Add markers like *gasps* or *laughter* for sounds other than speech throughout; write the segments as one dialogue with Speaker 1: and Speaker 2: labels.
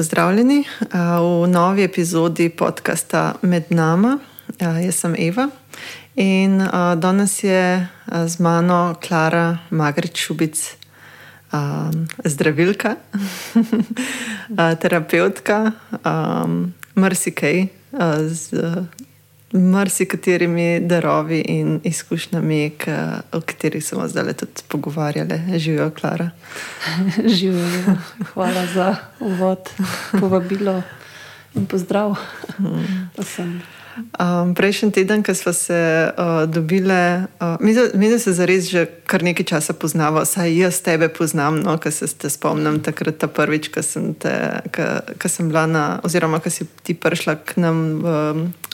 Speaker 1: pozdravljeni v novi epizodi podcasta Med nama. Jaz sem Eva in danes je z mano Klara Magrič-Šubic, zdravilka, *laughs* terapeutka, marsikaj z marsikaterimi darovi in izkušnjami, o katerih smo zdaj tudi pogovarjali. Živijo, Klara. *laughs*
Speaker 2: Živijo. Hvala za uvod, povabilo in pozdrav.
Speaker 1: Mm. Um, prejšnji teden, ko smo se uh, dobili, uh, mi da se zares že kar nekaj časa poznamo, saj jaz tebe poznam, no, ko se te spomnim takrat ta prvič, ko sem, te, ko, ko sem bila na, oziroma ko si ti prišla k nam v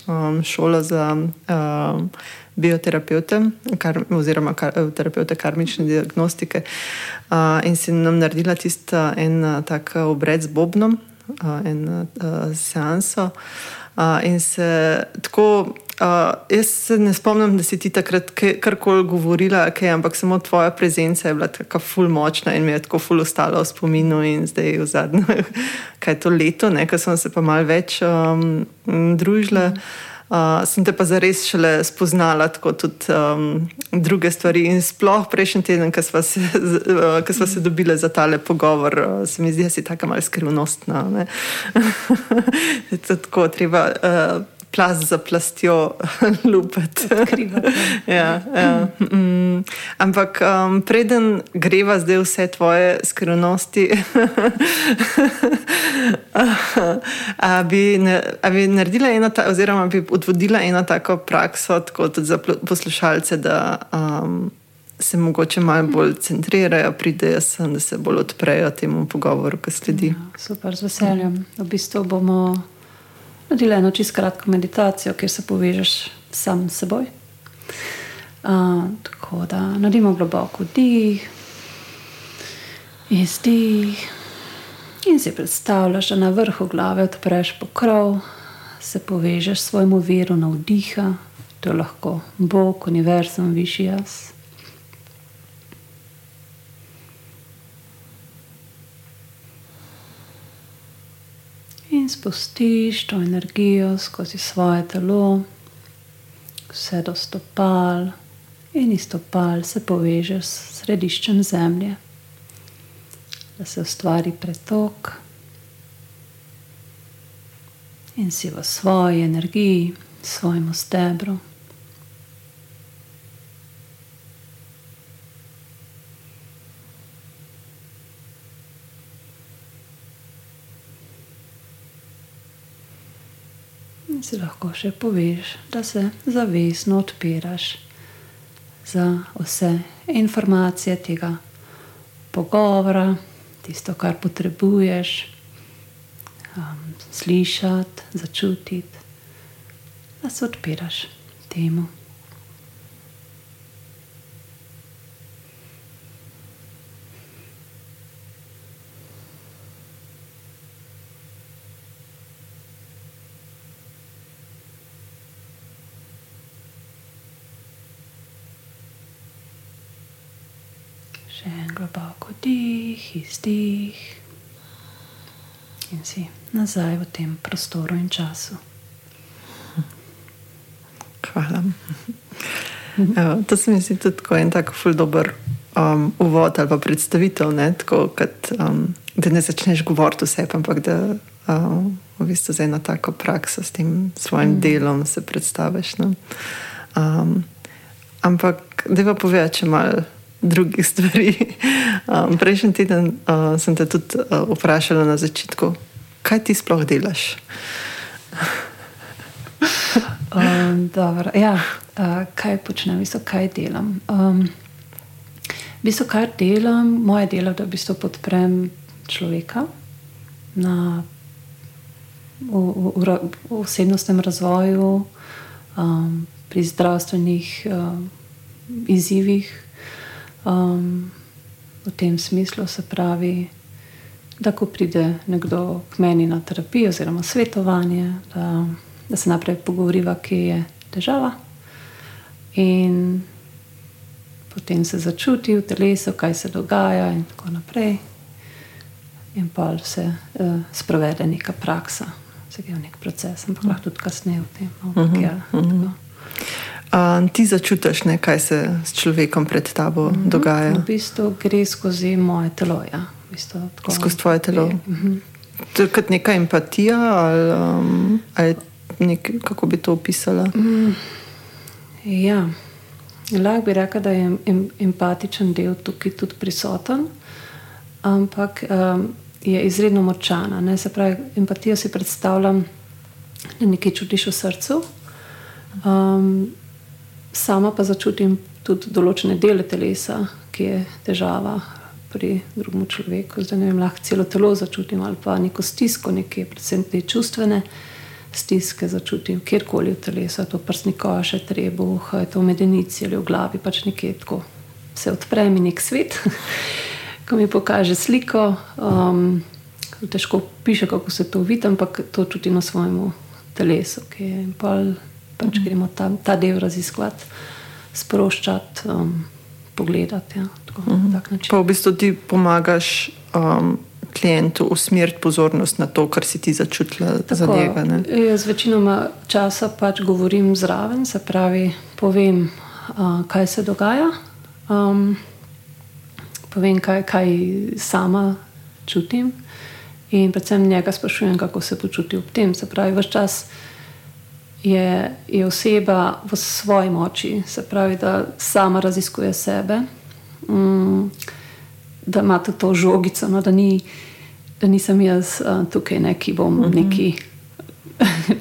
Speaker 1: um, šolo za um, bioterapeute, kar, oziroma kar, terapeute karmične diagnostike uh, in si nam naredila tisto en uh, tak obred z Bobnom, uh, en uh, seanso. Uh, in se tako, uh, jaz se ne spomnim, da si ti takrat karkoli govorila, okay, ampak samo tvoja prezenca je bila tako ful močna in mi je tako ful ostala v spominu. In zdaj v zadnjem, *laughs* kaj je to leto, ko sem se pa mal več um, družila. Uh, sem te pa zares šele spoznala, tako tudi um, druge stvari. In sploh prejšnji teden, ko smo se, uh, se dobili za tale pogovor, uh, se mi zdi, da si tako malce skrivnostna. *laughs* tako treba. Uh, Plast za plastjo, *laughs* lupet. *laughs* ja, ja. Mm. Ampak um, preden greva zdaj vse tvoje skrivnosti, *laughs* a bi, ne, a bi naredila eno, ta, oziroma bi odvodila eno tako prakso, tako tudi za poslušalce, da um, se mogoče malo bolj centrirajo, pridejo sem, da se bolj odprejo temu pogovoru, ki sledi. Ja,
Speaker 2: super, z veseljem. V bistvu bomo naredili eno čisto kratko meditacijo, kjer se povežeš sam s seboj. Uh, tako da naredimo globoko dih, izdih. In si predstavljaš, da na vrhu glave odpreš pokrov, se povežeš s svojim virom navdiha, to je lahko Bog, univerzum, višji jaz. In spustiš to energijo skozi svoje telo, vse do stopal, in iz stopal se povežeš s središčem zemlje da se ustvari pretok in si v svoji energiji, svojemu stebru. In si lahko še poveš, da se zavestno odpiraš za vse informacije tega pogovora tisto, kar potrebuješ, um, slišati, začutiti, da se odpiraš temu. Še en globoko dih, izdih in si nazaj v tem prostoru in času.
Speaker 1: Hvala. Evo, to se mi zdi tudi en tako fuldober um, uvod ali pa predstavitev, ne? tako kot um, da ne začneš govoriti vse, ampak da um, v bistvu za eno tako prakso s tem svojim mm. delom se predstaviš. No? Um, ampak da pa povej, če malo drugih *laughs* stvari. Um, prejšnji teden uh, sem te tudi uh, vprašala na začetku, kaj ti sploh delaš? *laughs*
Speaker 2: um, dobro, ja, uh, kaj počnem, viso, kaj delam. Um, viso, kar delam, moje delo, da v bistvu podprem človeka na, v, v, v, v osebnostnem razvoju, um, pri zdravstvenih um, izzivih. Um, v tem smislu se pravi, da ko pride nekdo k meni na terapijo oziroma svetovanje, da, da se najprej pogovoriva, kje je težava. In potem se začuti v telesu, kaj se dogaja, in tako naprej. in pa se uh, sprovede neka praksa, se je nek proces, ampak lahko tudi kasneje v tem. No, uh -huh, ja, uh -huh.
Speaker 1: Uh, ti začutiš, ne, kaj se s človekom pred tabo mm -hmm. dogaja?
Speaker 2: V bistvu gre skozi moje telo. Ja. V bistvu,
Speaker 1: skozi tvoje telo. Mm -hmm. To je kot neka empatija, ali, um, ali nek, kako bi to opisala? Mm,
Speaker 2: ja, lahko bi rekla, da je em, empatičen del tukaj tudi prisoten, ampak um, je izredno močana. Ne? Se pravi, empatijo si predstavljam, da nekaj čutiš v srcu. Um, sama pa začutim tudi določene dele telesa, ki je težava pri drugem človeku. Zdaj vem, lahko celo telo začutim ali pa neko stisko, nekaj, predvsem te čustvene stiske začutim, kjerkoli v telesu, to prsni koš, trebuh, to v medenici ali v glavi, pač nekje tako. Se odpre mi nek svet, *laughs* ko mi pokaže sliko. Um, težko piše, kako se to vidi, ampak to čutim na svojem telesu, ki je pol, pač gremo tam, ta del raziskovati, sproščati. Um, pogledati. Ja, tako, uh
Speaker 1: mhm. -huh. Pa v bistvu ti pomagaš um, klientu usmeriti pozornost na to, kar si ti začutila za njega.
Speaker 2: Jaz večinoma časa pač govorim zraven, se pravi, povem, uh, kaj se dogaja. Um, povem, kaj, kaj sama čutim. In predvsem njega sprašujem, kako se počuti ob tem. Se pravi, vse čas je, je oseba v svoji moči, se pravi, da sama raziskuje sebe, um, da ima to žogico, no, da, ni, da nisem jaz uh, tukaj neki, bom uh mhm. -huh. neki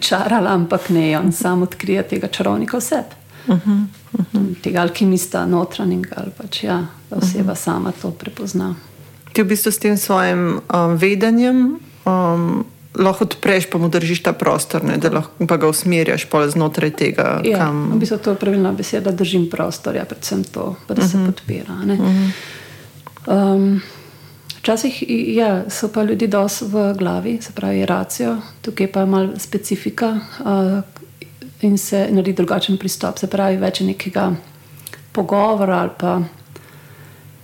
Speaker 2: čarala, ampak ne, on sam odkrije tega čarovnika vse. Uh -huh. uh -huh. Tega alkimista notranjega, ali pač ja, da oseba uh -huh. sama to prepozna.
Speaker 1: Ti v bistvu s tem svojim um, vedenjem um, lahko odpreš, pa mu držiš ta prostor, ne, da lahko pa ga usmerjaš znotraj tega.
Speaker 2: Ja, kam... v bistvu to je pravilna beseda, da držim prostor, ja, predvsem to, da se uh mhm. -huh. podpira. Uh -huh. um, včasih ja, so pa ljudi dosti v glavi, se pravi, racijo, tukaj pa je malo specifika uh, in se naredi drugačen pristop. Se pravi, več nekega pogovora ali pa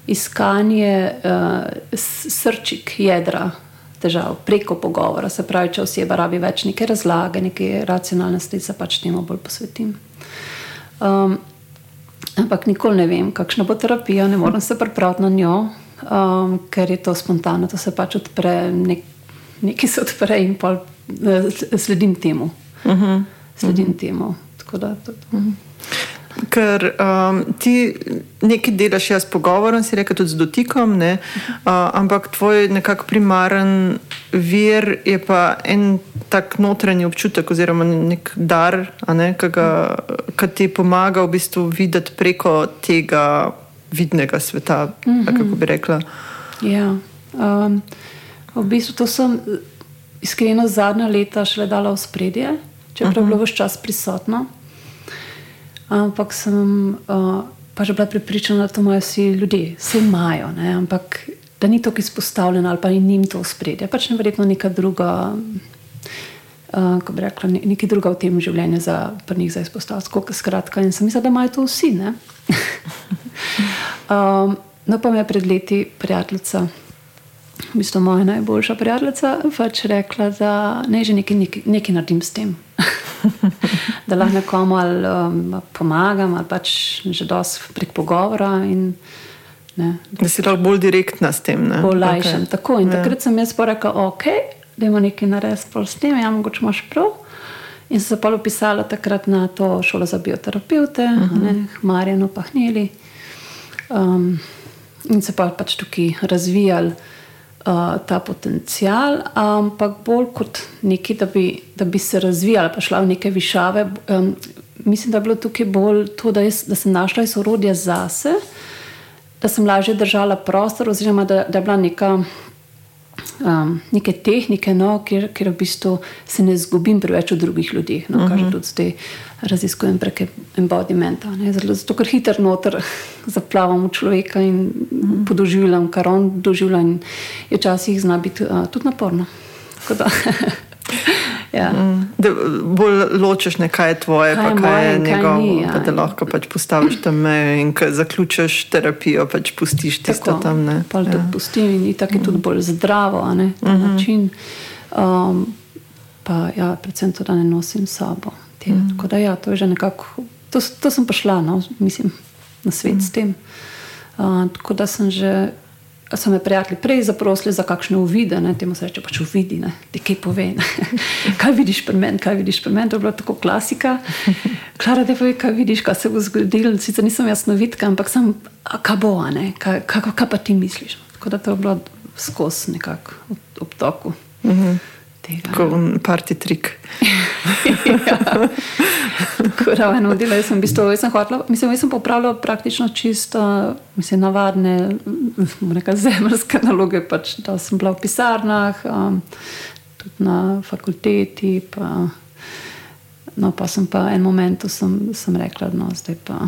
Speaker 2: iskanje uh, srčik jedra težav preko pogovora. Se pravi, če oseba rabi več neke razlage, neke racionalnosti, se pač temu bolj posvetim. Um, ampak nikoli ne vem, kakšna bo terapija, ne morem se pripraviti na njo, um, ker je to spontano, to se pač odpre, nek, nekaj se odpre in pa uh, sledim temu. Uh mhm. -huh. Sledim uh mhm. -huh. temu. Da, to, uh. -huh.
Speaker 1: Ker um, ti nekaj delaš jaz pogovorom, si rekel tudi z dotikom, uh, ampak tvoj nekako primaren vir je pa en tak notranji občutek oziroma nek dar, ki ti pomaga v bistvu videti preko tega vidnega sveta. Uh -huh. Kako bi rekla?
Speaker 2: Ja. Um, v bistvu to sem iskreno zadnja leta šele dala v spredje, čeprav je uh -huh. bilo vse čas prisotno ampak sem uh, pač bila prepričana, da to imajo vsi ljudje, vse imajo, ne? ampak da ni to izpostavljeno ali pa ni njim to spredje. Pač ne verjetno neka druga. Uh, ko bi rekla, nekaj druga v tem življenju za njih za izpostavljanje. Skratka, in sem mislila, da imajo to vsi. *laughs* um, no, pa me je pred leti prijateljica, v bistvu moja najboljša prijateljica, pač rekla, da ne že nekaj, nekaj, nekaj naredim s tem. *laughs* *laughs* da lahko nekomu ali, um, pomagam, ali pač že dosti prek pogovora. In,
Speaker 1: ne, da, si lahko bolj direktna s tem.
Speaker 2: Bolj lajšem. Okay. Tako, in ja. takrat sem jaz rekel, ok, da imamo nekaj narediti s tem, ja, mogoče imaš prav. In sem se pa upisala takrat na to šolo za bioterapeute, uh mhm. -huh. Marjano Pahneli. Um, in se pa pač tukaj razvijali uh, ta potencial, ampak bolj kot nekaj, da bi, da bi se razvijala, pa šla v neke višave. Um, mislim, da je bilo tukaj bolj to, da, jaz, da sem našla izhorodje zase, da sem lažje držala prostor, oziroma da, da je bila neka um, neke tehnike, no, kjer, kjer v bistvu se ne zgubim preveč v drugih ljudeh, no, uh -huh. kar mhm. tudi zdaj raziskujem prek embodimenta. Zato, zato ker hitro noter *laughs* zaplavam človeka in. -huh. podoživljam, kar on doživlja, in je včasih zna biti uh, tudi naporno. *laughs* Ja.
Speaker 1: Da bolj ločiš, ne, kaj je tvoje,
Speaker 2: Kaj
Speaker 1: pa
Speaker 2: je
Speaker 1: kaj
Speaker 2: moje
Speaker 1: je
Speaker 2: in kaj
Speaker 1: njegovo.
Speaker 2: ni, ja.
Speaker 1: pa da lahko pač postaviš tam mejo in ko zaključiš terapijo, pač pustiš tisto tam. Ne.
Speaker 2: Pol
Speaker 1: Ja.
Speaker 2: tudi pustim in tako je tudi bolj zdravo, ne, ta način. Um, pa ja, predvsem to, da ne nosim s sabo. Te, Tako da ja, to je že nekako, to, to sem prišla, no, mislim, na svet s tem. Uh, tako da sem že, so me prijatelji prej zaprosili za kakšne uvide, ne, temu se reče pač uvidi, ne, ti kaj pove, ne. *laughs* kaj vidiš pri meni, kaj vidiš pri meni, to je bila tako klasika. Klara, da pove, kaj vidiš, kaj se bo zgodilo, sicer nisem jasnovidka, ampak sem, a kaj bo, a ne, kaj, kaj, kaj pa ti misliš. Tako da to je bilo skozi nekako ob, ob toku. Tega,
Speaker 1: Kot parti trik.
Speaker 2: Tako *laughs* da eno delo, jaz sem v bistvu, jaz sem hotela, mislim, jaz sem popravljala praktično čisto, mislim, navadne, *laughs* rekla, zemljske naloge, pač, da sem bila v pisarnah, um, tudi na fakulteti, pa, no, pa sem pa en moment, sem, sem rekla, no, zdaj pa,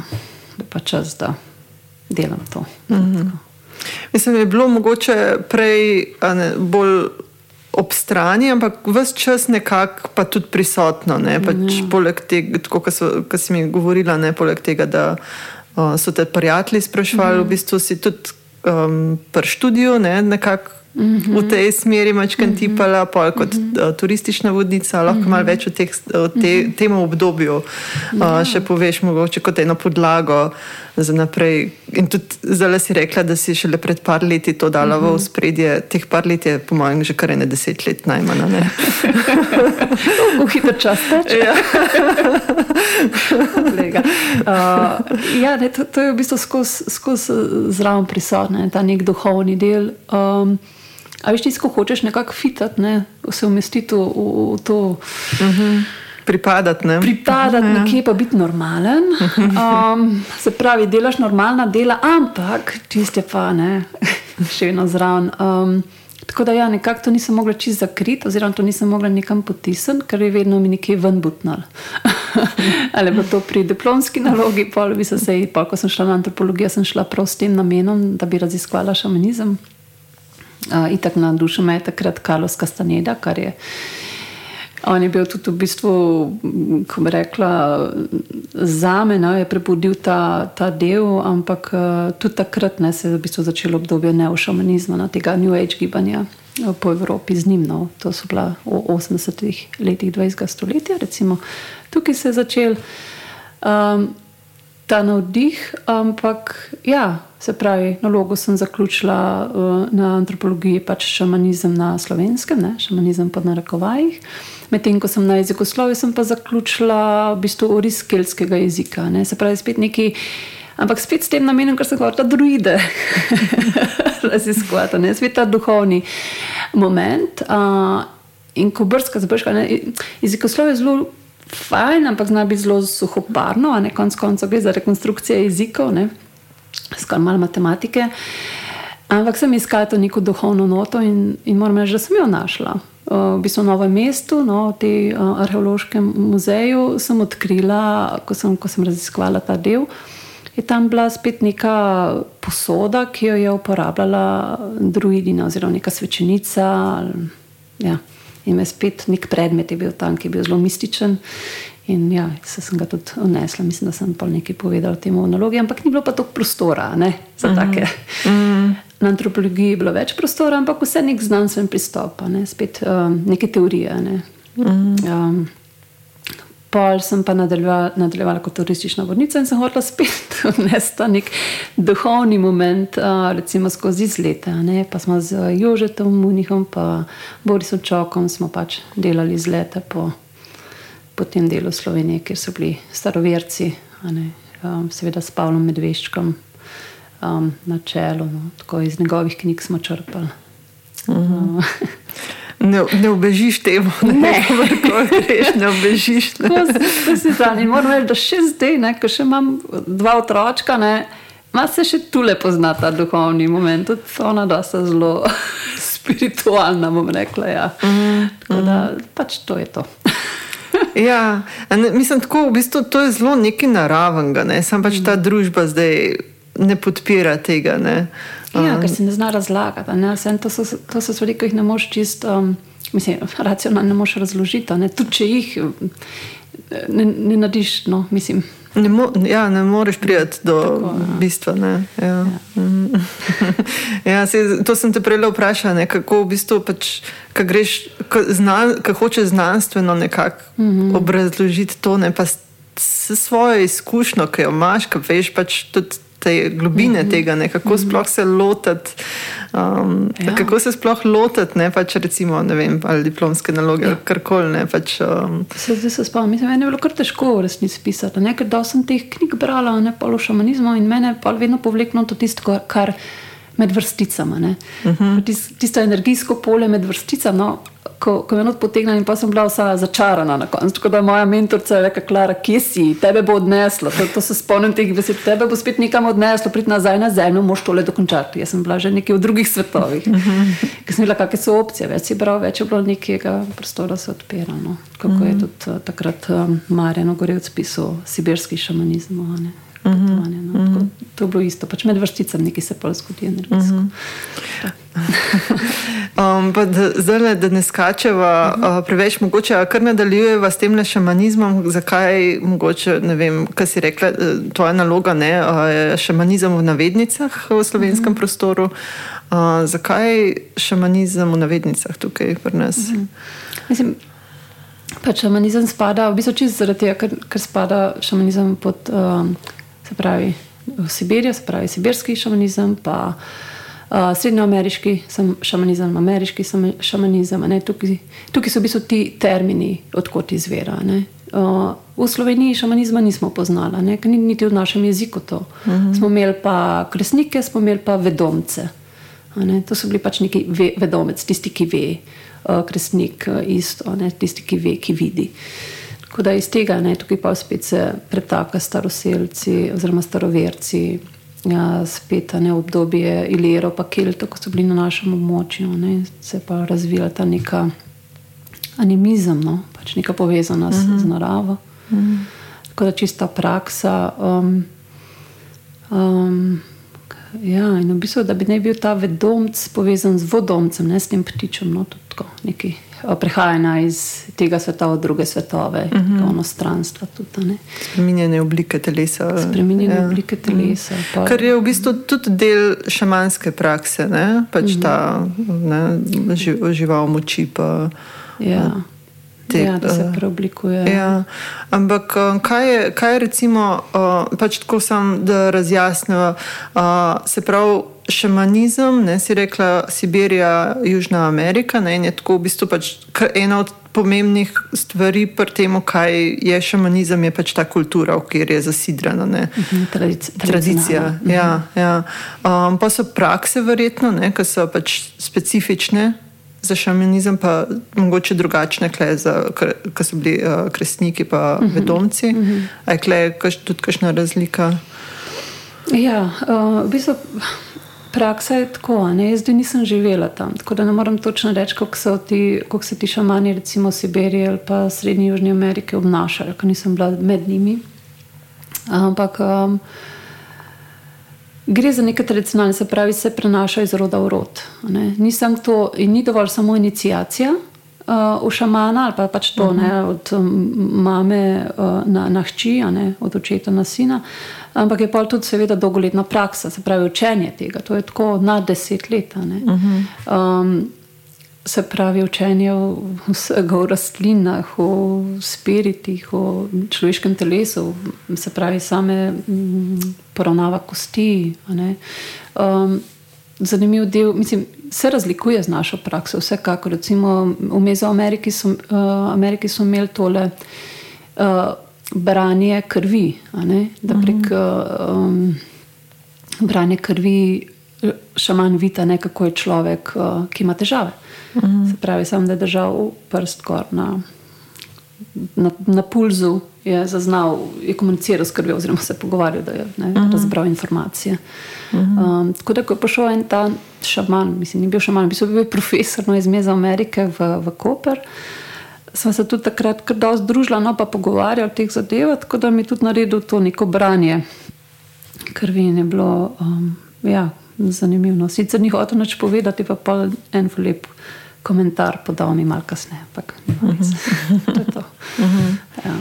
Speaker 2: da pa čas, da delam to. Mm -hmm.
Speaker 1: Mislim, je bilo mogoče prej ne, bolj ob strani, ampak vse čas nekako pa tudi prisotno. Ne, pač
Speaker 2: Ja.
Speaker 1: Poleg tega, tako kot si mi govorila, ne, poleg tega, da uh, so te prijatelji sprašvali,
Speaker 2: Mhm.
Speaker 1: v bistvu si tudi um, pri študiju ne, nekako.
Speaker 2: Mhm.
Speaker 1: V tej smeri mačkam tipala, pol kot uh, turistična vodnica, lahko
Speaker 2: Mhm.
Speaker 1: malo več o teh, o te, tem obdobju
Speaker 2: Ja.
Speaker 1: uh, še poveš, mogoče kot eno podlago za naprej. In tudi zdaj si rekla, da si šele pred par leti to dala
Speaker 2: Mhm.
Speaker 1: v spredje. Teh par let je, po mojem, že kar ene deset let najmanj. ne? *laughs*
Speaker 2: V hiter čas teče.
Speaker 1: Ja.
Speaker 2: Uh, ja, ne, to, to je v bistvu skozi skoz zraven prisotno, ta nek duhovni del. Um, a veš, ti, ko hočeš nekako fitati, ne, se umestiti v, v, v to,
Speaker 1: Pripadati. Ne?
Speaker 2: pripadati
Speaker 1: Ja.
Speaker 2: nekje, pa biti normalen. Um, se pravi, delaš normalna dela, ampak tiste pa ne, še vedno zraven. Um, tako da ja, nekako to nisem mogla čist zakriti, oziroma to nisem mogla nekam potisniti, ker je vedno mi nekje ven butnal. *laughs* Ali pa to pri diplomski nalogi, pol bi se sej, pol, ko sem šla na antropologijo, sem šla prav s tem namenom, da bi raziskvala šamanizem. Uh, itak na dušu me je takrat Carlos Castaneda, kar je. On je bil tudi v bistvu, ko bi rekla, za me, no, je prebudil ta, ta del, ampak uh, tudi takrat ne, se je v bistvu začelo obdobje neošamanizma, no, tega New Age gibanja eh, po Evropi z njim. No. To so bila v 80-ih letih 20. stoletja, recimo. Tukaj se je začel. Um, ta navdih, ampak ja, se pravi, nalogo sem zaključila uh, na antropologiji, pač šamanizem na slovenskem, ne, šamanizem pod narekovajih. Medtem ko sem na jezikoslovju, sem pa zaključila v bistvu oris keltskega jezika. Ne, se pravi, spet neki. Ampak spet s tem namenom, ker sem hotela druide *laughs* raziskovati, ne spet ta duhovni moment. Uh, in ko brskaš, brskaš, jezikoslovje je zelo fajn, ampak zna biti zelo suhoparno, a ne konc koncev gre za rekonstrukcijo jezikov, ne, skoro malo matematike. Ampak sem iskala to neko duhovno noto in, in moram reči, da sem jo našla. Uh, v bistvu v novem mestu, no, v tem uh, arheološkem muzeju, sem odkrila, ko sem, ko sem raziskovala ta del, je tam bila spet neka posoda, ki jo je uporabljala druidina, oziroma neka svečenica. ali- Ja. In me spet nek predmet je bil tam, ki je bil zelo mističen. In ja, se sem ga tudi odnesla, mislim, da sem pa nekaj povedala o tem v nalogi, ampak ni bilo pa toliko prostora ne, za mm -hmm. take. Mm -hmm. Na antropologiji je bilo več prostora, ampak vse nek znanstven pristop, ne, spet um, neke teorije. Ne. Mm -hmm. um, Pol sem pa nadaljevala, nadaljevala kot turistična vodnica in sem hotela spet *laughs* vnesti nek duhovni moment, a, recimo skozi izlete. ne. Pa smo z Jožetom Munihom in Borisom Čokom smo pač delali izlete po, po tem delu Slovenije, kjer so bili staroverci, ne, um, seveda s Pavlom Medveščkom um, na čelu. No. Tako iz njegovih knjig smo črpali. Um, *laughs*
Speaker 1: Ne, ne obežiš temu, ne,
Speaker 2: Ne.
Speaker 1: greš, ne obežiš. Ne.
Speaker 2: S- to si zdaj. In moram reči, da še zdaj, ne, ko še imam dva otročka, ne, ima se še tule pozna ta duhovni moment. Tudi ona da sta zelo *laughs* spiritualna, bom rekla. Ja. Mm, Tako da pač to je to. *laughs*
Speaker 1: Ja, ne, mislim, tako, v bistvu, to je zelo nekaj naravnega. Ne? Sam pač ta družba zdaj ne podpira tega. Ne?
Speaker 2: Ja, ker se ne zna razlagati. Ne? Vsem, to, so, to so stvari, ki jih ne moš čisto, um, mislim, *laughs* racionalno ne moš razložiti. Tudi če jih ne, ne narediš, no, mislim.
Speaker 1: Ne, mo ja, ne moreš priti do Tako, ja. bistva. Ja. Ja. *laughs* ja, se, to sem te prej vprašal, ne, kako v bistvu pač, greš, ka zna, ka hočeš znanstveno nekako mm -hmm. obrazložiti to, ne pa s svojo izkušnjo, ki jo imaš, ki veš pač tudi te globine mm -hmm. tega, ne, kako -hmm. sploh se lotiti. Um, ja. Kako se sploh lotiti, ne pač recimo, ne vem, ali diplomske naloge, ja. karkoli. Pač, um...
Speaker 2: Se, se spomnim, mislim, meni je bilo kar težko v resnici pisati. Ker da sem teh knjig brala, ne pa o šamanizmu in mene pa vedno povleklo to tisto, kar med vrsticami. Uh mhm. -huh. Tisto energijsko polje med vrsticami. No, ko, ko me je potegnila in pa sem bila vsa začarana na koncu. Tako da moja mentorica je rekla, Klara, kje si, tebe bo odneslo. To, to se spomnim teh besed, tebe bo spet nekam odneslo, prid nazaj na zemljo, moš tole dokončati. Jaz sem bila že nekje v drugih svetovih. Uh -huh. Ker sem videla, kakšne so opcije, več si bral, več je bilo nekega prostora se odpira. No. Kako uh -huh. je tudi uh, takrat um, Marjano Gorevc pisal sibirski šamanizem. Uh -huh. no. To je bilo isto, pač med vrsticami nekaj se *laughs* *laughs* pa zgodi energijsko. Uh -huh.
Speaker 1: um, zdaj, da ne skačeva uh -huh. uh, preveč, mogoče kar nadaljujeva s tem šamanizmom. Zakaj, mogoče, ne vem, kaj si rekla, eh, tvoja naloga ne, je šamanizem v navednicah v slovenskem uh mhm. -huh. prostoru. Uh, zakaj šamanizem v navednicah tukaj pri nas? Uh mhm. -huh.
Speaker 2: Mislim, pač šamanizem spada, v bistvu čisto zaradi tega, ker, ker spada šamanizem pod, um, se pravi, v Sibirijo, se pravi, sibirski šamanizem. Pa, uh, srednjoameriški šamanizem, ameriški šamanizem. Tukaj, tukaj so v bistvu ti termini, odkot izvira. Uh, v Sloveniji šamanizma nismo poznali, ne? niti v našem jeziku. To. Uh mhm. -huh. Smo imeli pa kresnike, smo imeli pa vedomce. To so bili pač neki ve, vedomec, tisti, ki ve, uh, kresnik, uh, isto, ne? tisti, ki ve, ki vidi. Tako da iz tega ne, tukaj pa spet se pretaka staroseljci oziroma staroverci, ja, spet ne obdobje Ilero, pa Kelto, ko so bili na našem območju, ne, se pa razvila ta neka animizem, no, pač neka povezanost uh -huh. z naravo. Uh -huh. Tako da čista praksa. Um, um, ja, in v bistvu, da bi ne bil ta vedomc povezan z vodomcem, ne s tem ptičem, no, tudi tako neki prehajanja iz tega sveta v druge svetove, uh -huh. ono stranstvo.
Speaker 1: Spreminjene oblike telesa.
Speaker 2: Spreminjene ja. oblike telesa.
Speaker 1: Pa... Kar je v bistvu tudi del šamanske prakse, ne? pač uh -huh. ta ne, žival moči. Pa,
Speaker 2: ja. Te, ja, da se preoblikuje.
Speaker 1: Ja. Ampak kaj je, kaj je recimo, pač tako sem, da razjasnimo, se pravi šamanizem, ne si rekla Sibirija, Južna Amerika. Ne, je tako v bistvu pač ena od pomembnih stvari pri tem, kaj je šamanizem, je pač ta kultura, v kateri je zasidrana.
Speaker 2: Mhm, tradic,
Speaker 1: tradicija. Mhm. Ja, ja. Um, pa so prakse, verjetno, ki so pač specifične. Za šamanizem pa mogoče drugačne, kot so bili uh, kresniki in uh -huh. vedomci. Uh -huh. Je tudi kakšna razlika?
Speaker 2: Ja, uh, v bistvu praksa je tako, ne? jaz zdaj nisem živela tam, tako da ne morem točno reči, kako so ti, kako se ti šamani, recimo Sibirije ali pa Srednje Južne Amerike, obnašali, ker nisem bila med njimi. Ampak um, gre za nekaj tradicionalnega, se pravi, se prenaša iz roda v rod. Nisem to in ni dovolj samo inicijacija. Uh, v šamana ali pa pač to, uh -huh. ne, od um, mame uh, na, na hči, ne, od očeta na sina, ampak je pa tudi, seveda, dolgoletna praksa, se pravi, učenje tega. To je tako na deset let. Uh -huh. um, se pravi, učenje vsega v rastlinah, v spiritih, v človeškem telesu, se pravi, same mm, poravnava kosti. Um, zanimiv del, mislim. Se razlikuje z našo prakso, vsekakor. Recimo v Mezoameriki so, uh, Ameriki so imeli tole uh, branje krvi, da prek um, branja krvi šaman vidi, kako je človek, uh, ki ima težave. Uhum. Se pravi, samo da je držal prst gor na, na, na pulzu, je zaznal, je komuniciral s krvjo, oziroma se pogovarjal, da je ne, razbral informacije. Um, tako da, ko je prišel en ta šaman, mislim, ni bil šaman, bil je profesor no, iz Meza Amerike v, v Koper. Uh, smo se tudi takrat kar dosti združili, no pa pogovarjali o teh zadevah, tako da mi je tudi naredil to neko branje krvi in je bilo, um, ja, zanimivo. No. Sicer ni hotel nič povedati, pa pa en lep komentar podal mi malo kasneje. Ampak, to je to. ja.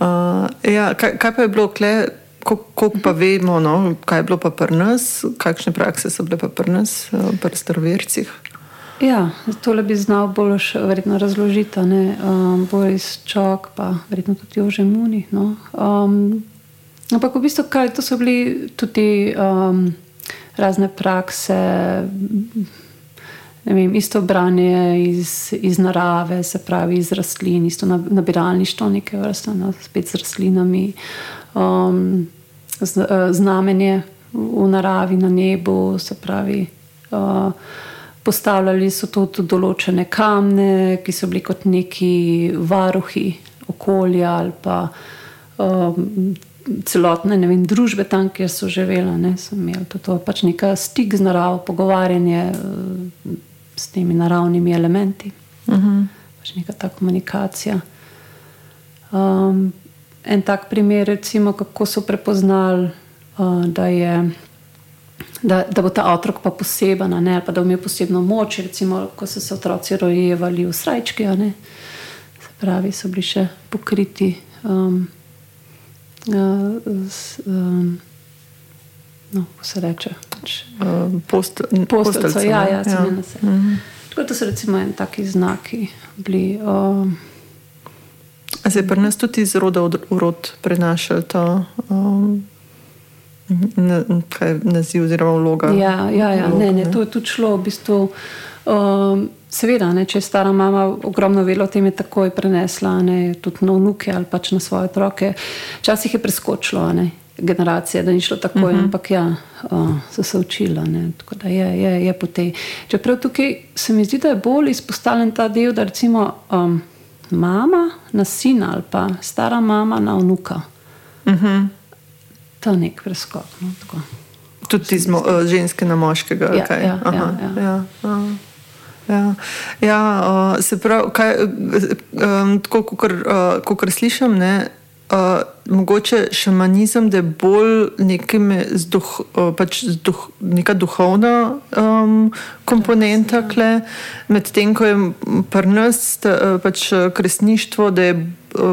Speaker 1: Uh, ja, kaj, kaj pa je bilo, kako pa vemo, no, kaj je bilo pa pri nas, kakšne prakse so bile pa pri nas, pri starovercih?
Speaker 2: Ja, tole bi znal bolj verjetno razložiti, um, Boris Čok, pa verjetno tudi Jože Muni. No. Um, ampak v bistvu, kaj to so bili tudi um, razne prakse, ne vem, isto branje iz, iz narave, se pravi iz rastlin, isto nabiralništvo neke vrste, no, spet z rastlinami, um, z, uh, znamenje v naravi, na nebu, se pravi. Uh, Postavljali so tudi določene kamne, ki so bili kot neki varuhi okolja ali pa um, celotne vem, družbe tam, kjer so živeli. Ne, so imeli to, to pač nekaj stik z naravo, pogovarjanje uh, s temi naravnimi elementi, uh mhm. -huh. pač neka ta komunikacija. Um, en tak primer, recimo, kako so prepoznali, uh, da je da, da bo ta otrok pa poseben, ne, pa da bo imel posebno moč, recimo, ko so se otroci rojevali v srajčki, se pravi, so bili še pokriti. Um, uh, z, um, No, ko se reče, pač,
Speaker 1: uh, post,
Speaker 2: posteljica. Ja, ja, ja. Mm -hmm. Tako da so recimo en taki znaki bili. Um,
Speaker 1: A se je pri nas tudi iz roda v rod prenašal to? Um, kaj naziv oziroma vloga.
Speaker 2: Ja, ja, ja. Vloga, ne, ne, to je tudi šlo v bistvu. Um, seveda, ne, če je stara mama ogromno velo, tem je takoj prenesla ne, tudi na vnuke ali pač na svoje otroke. Včasih je preskočilo ne, generacije, da ni šlo tako, uh mhm. -huh. ampak ja, uh, so se učila. Ne, tako da je, je, je po tej. Čeprav tukaj se mi zdi, da je bolj izpostavljen ta del, da recimo um, mama na sina ali pa stara mama na vnuka. Uh mhm. -huh to nek preskok. No,
Speaker 1: Tudi iz uh, ženske na moškega.
Speaker 2: Ja, ja, Aha, ja, ja.
Speaker 1: Ja, uh. Ja, ja uh, se pravi, kaj, um, tako kot uh, slišim, ne, uh, mogoče šamanizem, da je bolj duh, uh, pač duh, neka duhovna um, komponenta, medtem ko je pri nas uh, pač kresništvo, da je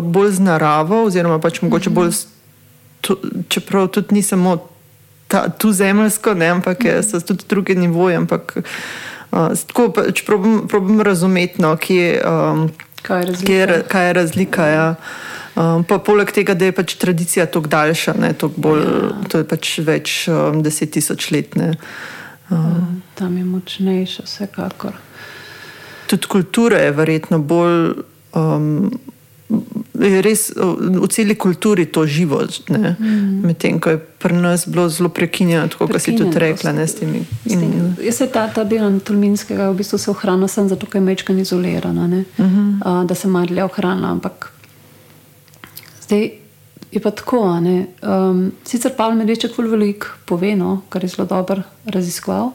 Speaker 1: bolj z naravo, oziroma pač mogoče bolj to, čeprav tudi ni samo ta, tu zemeljsko, ne, ampak je, so tudi druge nivoje. Ampak uh, tako pač probujem razumeti, no, kje, um,
Speaker 2: kaj, je razlika.
Speaker 1: kaj je razlika. Ja. Um, pa poleg tega, da je pač tradicija tako daljša, ne, bolj, ja. to je pač več um, deset tisoč let. Ne,
Speaker 2: um, Tam je močnejša, vsekakor.
Speaker 1: Tudi kultura je verjetno bolj. Um, je res v celi kulturi to živo. Mm. Medtem ko je pri nas bilo zelo prekinjeno, tako kot si tudi rekla. Ne, temi,
Speaker 2: in, jaz se ta, ta del Tulminskega v bistvu se ohrana sem zato, ker je mečka izolirana, mm -hmm. uh, da se malo dlje ohrana. Ampak zdaj je pa tako. Um, sicer Pavel Medveček bolj velik pove, no, kar je zelo dobro raziskoval,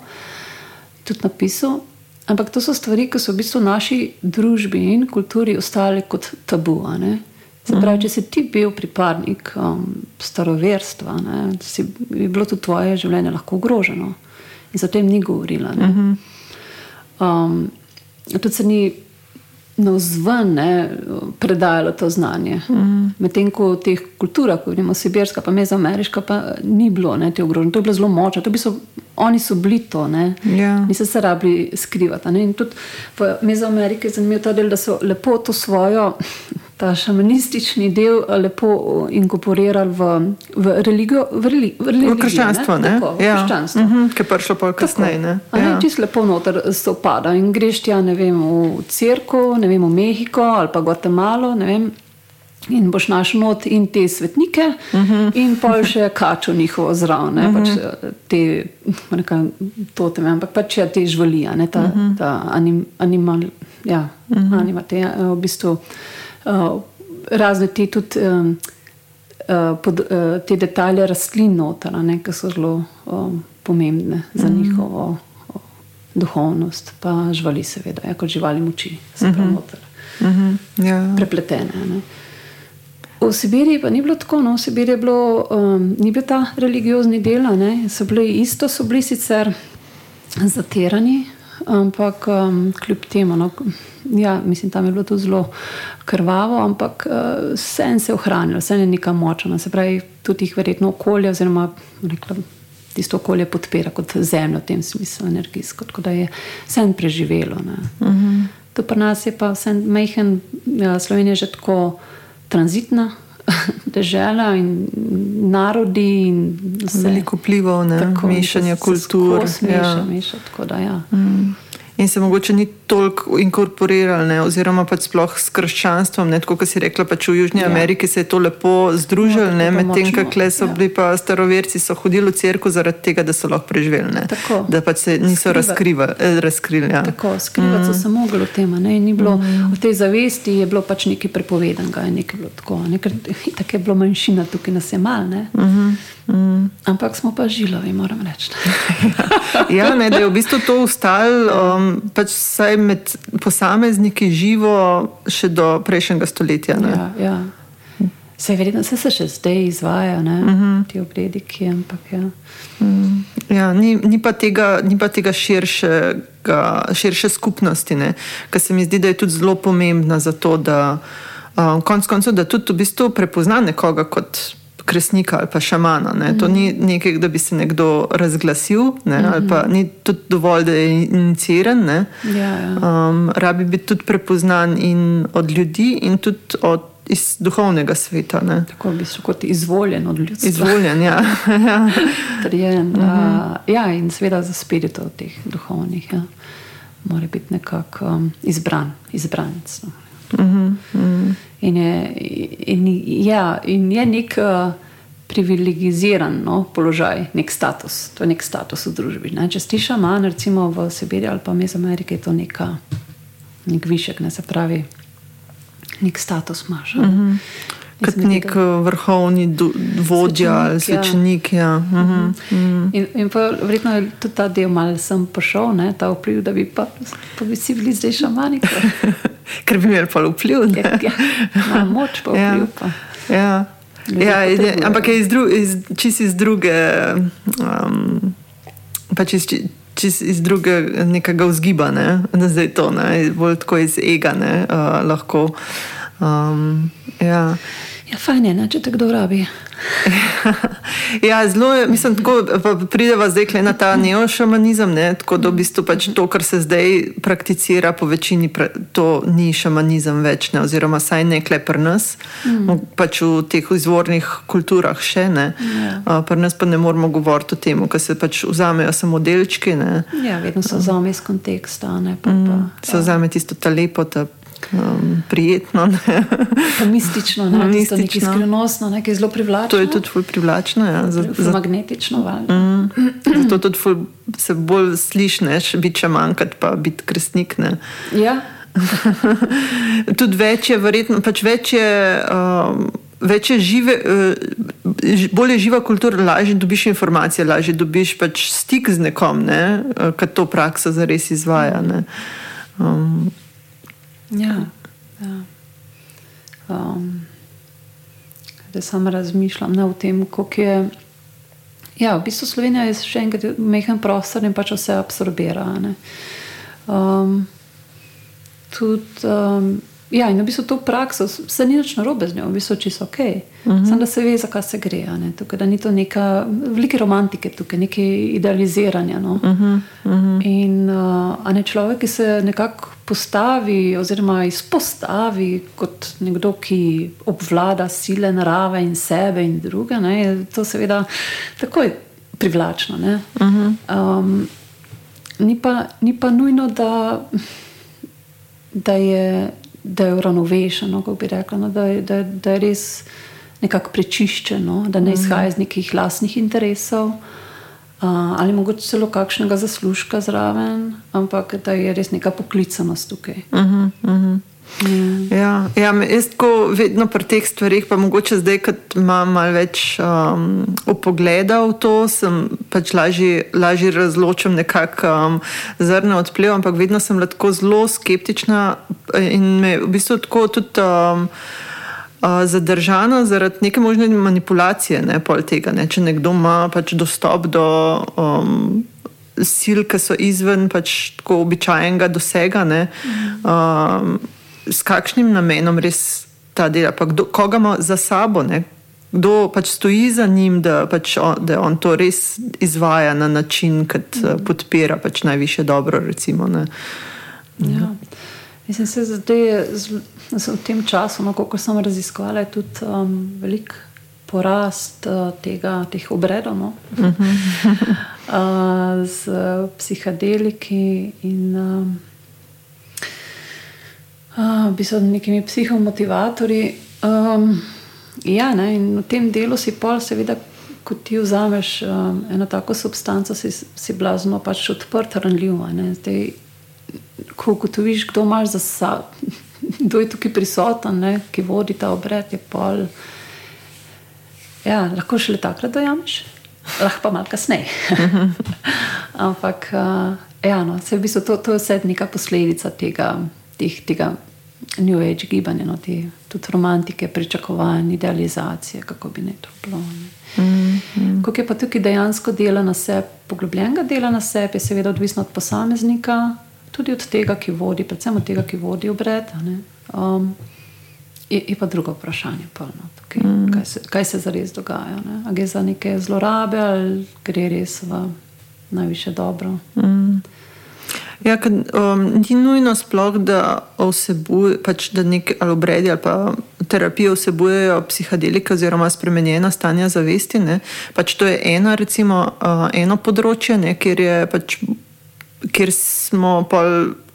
Speaker 2: tudi napisal. Ampak to so stvari, ki so v bistvu v naši družbi in kulturi ostale kot tabu. Se pravi, če si ti bil pripadnik um, staroverstva, ne, si, je bilo tudi tvoje življenje lahko ogroženo in se o tem ni govorila. Um, tudi se ni na vzven predajalo to znanje. Mm. Medtem ko v teh kulturah, kot je Sibirska, pa Mezoameriška, pa ni bilo ne, te ogrožene. To je bilo zelo močno. To bi so, oni so bili to, ne. Yeah. Ja. Niso se rabili skrivati. Ne. In tudi v Mezoameriki je zanimivo ta del, da so lepo to svojo ta šamanistični del eh, lepo eh, inkorporirali v, v religijo, v, reli, v, religijo,
Speaker 1: v krščanstvo. Ne? Tako, ja. krščanstvo. Uh -huh, ki je prišlo pa kasneje. Ne?
Speaker 2: Ja. Čisto lepo noter se opada in greš tja vem, v Cirko, ne vem, v Mehiko ali pa Guatemalo. In boš našel not in te svetnike, uh mhm. -huh. in pa še kačo njihovo zraven, uh -huh. pač mhm. te, nekaj, to teme, ampak pač ja, te živali, ta, uh -huh. ta anim, animal, ja, uh -huh. anima, te, v bistvu, uh, razne te, tudi, um, uh, pod, uh, te detalje rastlin, noter, ne, ki so zelo um, pomembne za mm. njihovo uh, duhovnost, pa živali, seveda, ja, kot živali moči, se pravi, mm -hmm. noter. Mm -hmm. ja. Prepletene. Ne. V Sibiriji pa ni bilo tako, no, v Sibiriji bilo, um, ni bil ta religiozni del, ne, so bili isto, so bili sicer zatirani, ampak um, kljub temu, no, ja, mislim, tam je bilo to zelo krvavo, ampak uh, vse se je ohranilo, vse je nekaj močno, se pravi, tudi jih verjetno okolje, oziroma rekla, tisto okolje podpira kot zemljo v tem smislu, energijsko, tako da je vse en preživelo. Uh -huh. To pri nas je pa vse mehen, ja, Slovenija je že tako tranzitna. *laughs* Država in narodi, in
Speaker 1: vse. veliko vplivov na mešanje kultur.
Speaker 2: Meša, ja. meša, tako da, ja. mm
Speaker 1: in se mogoče ni toliko inkorporirali, oziroma pač sploh s krščanstvom. Ne, tako kot si rekla, pač v Južni ja. Ameriki se je to lepo združilo, no, medtem ko so ja. bili pa staroverci, so hodili v crkvu zaradi tega, da so lahko preživeli. Ne, da pač se niso eh, razkrili. Ja.
Speaker 2: Tako, skrivati mm. so se mogli v tem. Mm. V tej zavesti je bilo pač nekaj prepovedanega, nekaj bilo tako. Nekaj, *laughs* tako je bilo manjšina, tukaj nas je mal. Mm -hmm. Mm. Ampak smo pa žilavi, moram reči. *laughs*
Speaker 1: ja, ne, da je v bistvu to ustalo. Um, pač vsaj med posamezniki živo še do prejšnjega stoletja.
Speaker 2: Ja, ja. Se verjetno se, se še zdaj izvajo uh mhm. -huh. ti obredi, ki je. Ja.
Speaker 1: Mm. Ja, ni, ni, pa tega, ni pa tega širšega, širše skupnosti, ki se mi zdi, da je tudi zelo pomembna za to, da um, konc koncev, da tudi v bistvu prepozna nekoga kot kresnika ali pa šamana. Ne. Mm -hmm. To ni mhm. nekaj, da bi se nekdo razglasil, ne, mm -hmm. ali pa mhm. ni tudi dovolj, da je iniciran. Ja, ja. um, rabi biti tudi prepoznan od ljudi in tudi od. Iz duhovnega sveta. Ne.
Speaker 2: Tako bi se kot izvoljen od ljudi.
Speaker 1: Izvoljen, ja.
Speaker 2: Trijen, uh -huh. uh, ja. In seveda za spiritov teh duhovnih. Ja. Mora biti nekako um, izbran, izbranec. No. Uh -huh. Uh -huh. In je, in, ja, in je nek uh, privilegiziran no, položaj, nek status, to je nek status v družbi. Ne? Če si šaman, recimo v Sibiriji ali pa Mez Amerike, je to neka, nek višek, ne se pravi, nek status imaš. Uh -huh.
Speaker 1: Kot nek tega... Eh, vrhovni vodja ali svečenik. Ja. Ja. Uh -huh.
Speaker 2: uh -huh. In, in pa, verjetno je tudi ta del malo sem prišel, ne, ta vpliv, da bi pa, pa bi si bili zdaj šamani. *laughs*
Speaker 1: Ker bi imeli pa vpliv.
Speaker 2: Ja, ja. Moč pa ja. vpliv. Pa.
Speaker 1: Ja. Ja, je, ampak je iz dru, iz, čist iz druge, um, pač iz, čist iz druge nekega vzgiba, ne? da zdaj to, ne? bolj tako iz ega, ne? Uh, lahko. Um, ja.
Speaker 2: Ja, fajn je, ne, če te kdo rabi. *laughs*
Speaker 1: ja, zelo mislim, da prideva zdaj na ta neošamanizem, ne, tako da v bistvu pač to, kar se zdaj prakticira, po večini pre, to ni šamanizem več, ne, oziroma saj ne klepr nas, mm. pač v teh izvornih kulturah še ne. Ja. Uh, pri nas pa ne moramo govoriti o tem, ker se pač vzamejo samo delčki. Ne.
Speaker 2: Ja, vedno se vzame iz konteksta. Ne, pa, pa, mm,
Speaker 1: se vzame tisto ta lepota um, prijetno.
Speaker 2: mistično, ne, mistično. Skrivnostno, nekaj zelo privlačno.
Speaker 1: To je tudi ful privlačno. Ja,
Speaker 2: za, za, magnetično. Mm,
Speaker 1: zato tudi ful, se bolj slišiš, biti če manjkati, pa biti krstnik. Ne.
Speaker 2: Ja. *laughs*
Speaker 1: tudi več je, verjetno, pač več je. Um, Več je žive, uh, bolj je živa kultura, lažje dobiš informacije, lažje dobiš pač stik z nekom, ne, uh, ki to praksa zares izvaja. Um,
Speaker 2: Ja, ja. Um, da samo razmišljam ne, o tem, kako je. Ja, v bistvu Slovenija je še enkrat mehen prostor in pač vse absorbira. Um, tudi, um, Ja, in v bistvu to prakso, se ni več narobe z njo, v bistvu čisto ok. Uh -huh. Samo da se ve, zakaj se gre. Tukaj, da ni to neka velika romantika, tukaj nekaj idealiziranja. No? Uh -huh. Uh -huh. In uh, ne človek, ki se nekako postavi, oziroma izpostavi kot nekdo, ki obvlada sile narave in sebe in druge, ne? je to seveda takoj privlačno. Uh -huh. um, ni, pa, ni pa nujno, da, da je da je uravnovešeno, kako bi rekla, no, da, da, da je res nekako prečiščeno, da ne mhm. izhaja iz nekih lastnih interesov. Uh, ali mogoče celo kakšnega zaslužka zraven, ampak da je res neka poklicanost tukaj. Uh -huh, uh -huh.
Speaker 1: Ja, ja, jaz tako vedno pri teh stvarih, pa mogoče zdaj, ko imam malo več um, opogleda v to, sem pač lažje, lažje razločim nekako um, zrne odpliv, ampak vedno sem lahko zelo skeptična in me v bistvu tako tudi. Um, zadržana zaradi neke možne manipulacije, ne pol tega. Ne? Če nekdo ima pač dostop do um, sil, ki so izven pač tako običajnega dosega, ne? Um, s kakšnim namenom res ta dela, pa kdo, koga ima za sabo. Ne? Kdo pač stoji za njim, da, pač on, da on to res izvaja na način, ki mm. podpira pač najviše dobro. Recimo,
Speaker 2: ja. Mislim, da je v tem času, no, ko sem raziskovala, tudi um, velik porast uh, tega, teh obredov no? uh *laughs* -huh. uh, z psihadeliki in um, uh, v bistvu nekimi psihomotivatorji. Um, Ja, ne, in v tem delu si pol, seveda, ko ti vzameš um, eno tako substanco, si, si blazno pač odprt, ranljiv. Zdaj, ko ugotoviš, kdo imaš za sabo, kdo je tukaj prisoten, ne, ki vodi ta obred, je pol. Ja, lahko šele takrat dojameš, lahko pa malo kasneje. *laughs* Ampak, uh, ja, no, v bistvu to, to je vse neka posledica tega. Tih, tega New Age gibanje, no, ti, tudi romantike, pričakovanja, idealizacije, kako bi ne to bilo. Ne. Mm, mm. Kako je pa tukaj dejansko delo na sebi, poglobljenega dela na sebi, je seveda odvisno od posameznika, tudi od tega, ki vodi, predvsem od tega, ki vodi obred. Um, je, je pa drugo vprašanje, polno, tukaj, mm. kaj, se, kaj se zares dogaja. Ne. A gre za neke zlorabe ali gre res v najviše dobro. Mm.
Speaker 1: Ja, kad, um, ni nujno sploh, da vsebuje, pač, da nek ali obredi ali pa terapije vsebujejo psihadelike oziroma spremenjena stanja zavesti. Pač to je ena, recimo, uh, eno področje, ne, kjer je pač kjer smo pa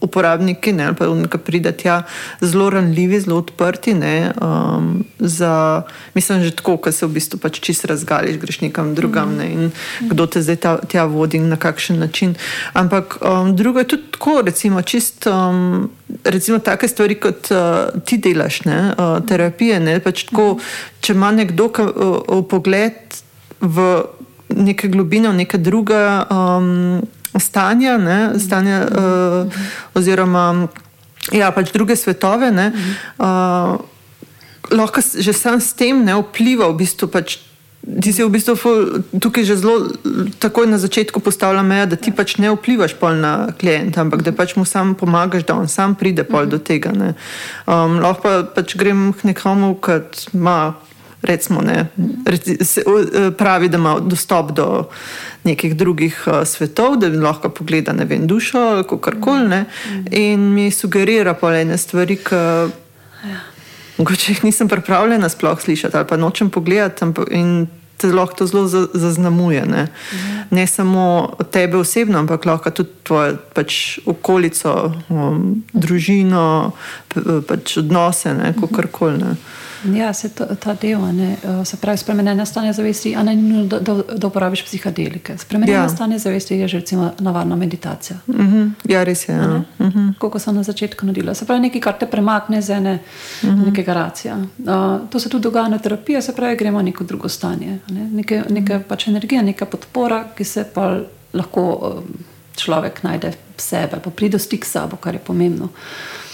Speaker 1: uporabniki, ne, pa ki pride tja zelo ranljivi, zelo odprti. Ne, um, za, mislim, že tako, da se v bistvu pač čist razgališ, greš nekam drugam ne, in kdo te zdaj ta, tja vodi in na kakšen način. Ampak um, drugo je tudi tako, recimo, čist. Um, Recimo, take stvari, kot uh, ti delaš, ne, uh, terapije. Ne, pač tako, če ima nekdo uh, pogled v neke globine, v neke druge um, stanja, ne, stanja uh, oziroma ja, pač druge svetove, ne, uh, lahko že sam s tem ne vpliva v bistvu. Pač, Ti si v bistvu tukaj že zelo takoj na začetku postavlja meja, da ti pač ne vplivaš na klienta, ampak da pač mu sam pomagaš, da on sam pride pol do tega. Um, lahko pa pač grem k nekomu, ki ima recimo, ne, se, pravi, da ima dostop do nekih drugih uh, svetov, da lahko pogleda ne vem, dušo ali karkoli. In mi sugerira polene stvari, ki ja. jih nisem pripravljena sploh slišati ali pa nočem pogledati. In te lahko to zelo zaznamuje. Ne, ja. ne samo tebe osebno, ampak lahko tudi tvojo pač, okolico, um, družino, pač odnose, kako koli.
Speaker 2: Ja, se to, ta del, ne, eh, se pravi, spremenjeno stanje zavesti, a ne nujno, da, da, da uporabiš psihadelike. Spremenjeno ja. stanje zavesti je že recimo navadna meditacija.
Speaker 1: Uh mhm. -huh. Ja, res je. Ja. Uh
Speaker 2: mhm. -huh. Kako sem na začetku nudila. Se pravi, nekaj, kar te premakne z ene, uh mhm. -huh. nekega racija. Uh, to se tudi dogaja na terapiji, se pravi, gremo v neko drugo stanje. Ne? Neke, neke pač energija, neka podpora, ki se pa lahko uh, človek najde sebe, pa pride v stik s sabo, kar je pomembno. Uh,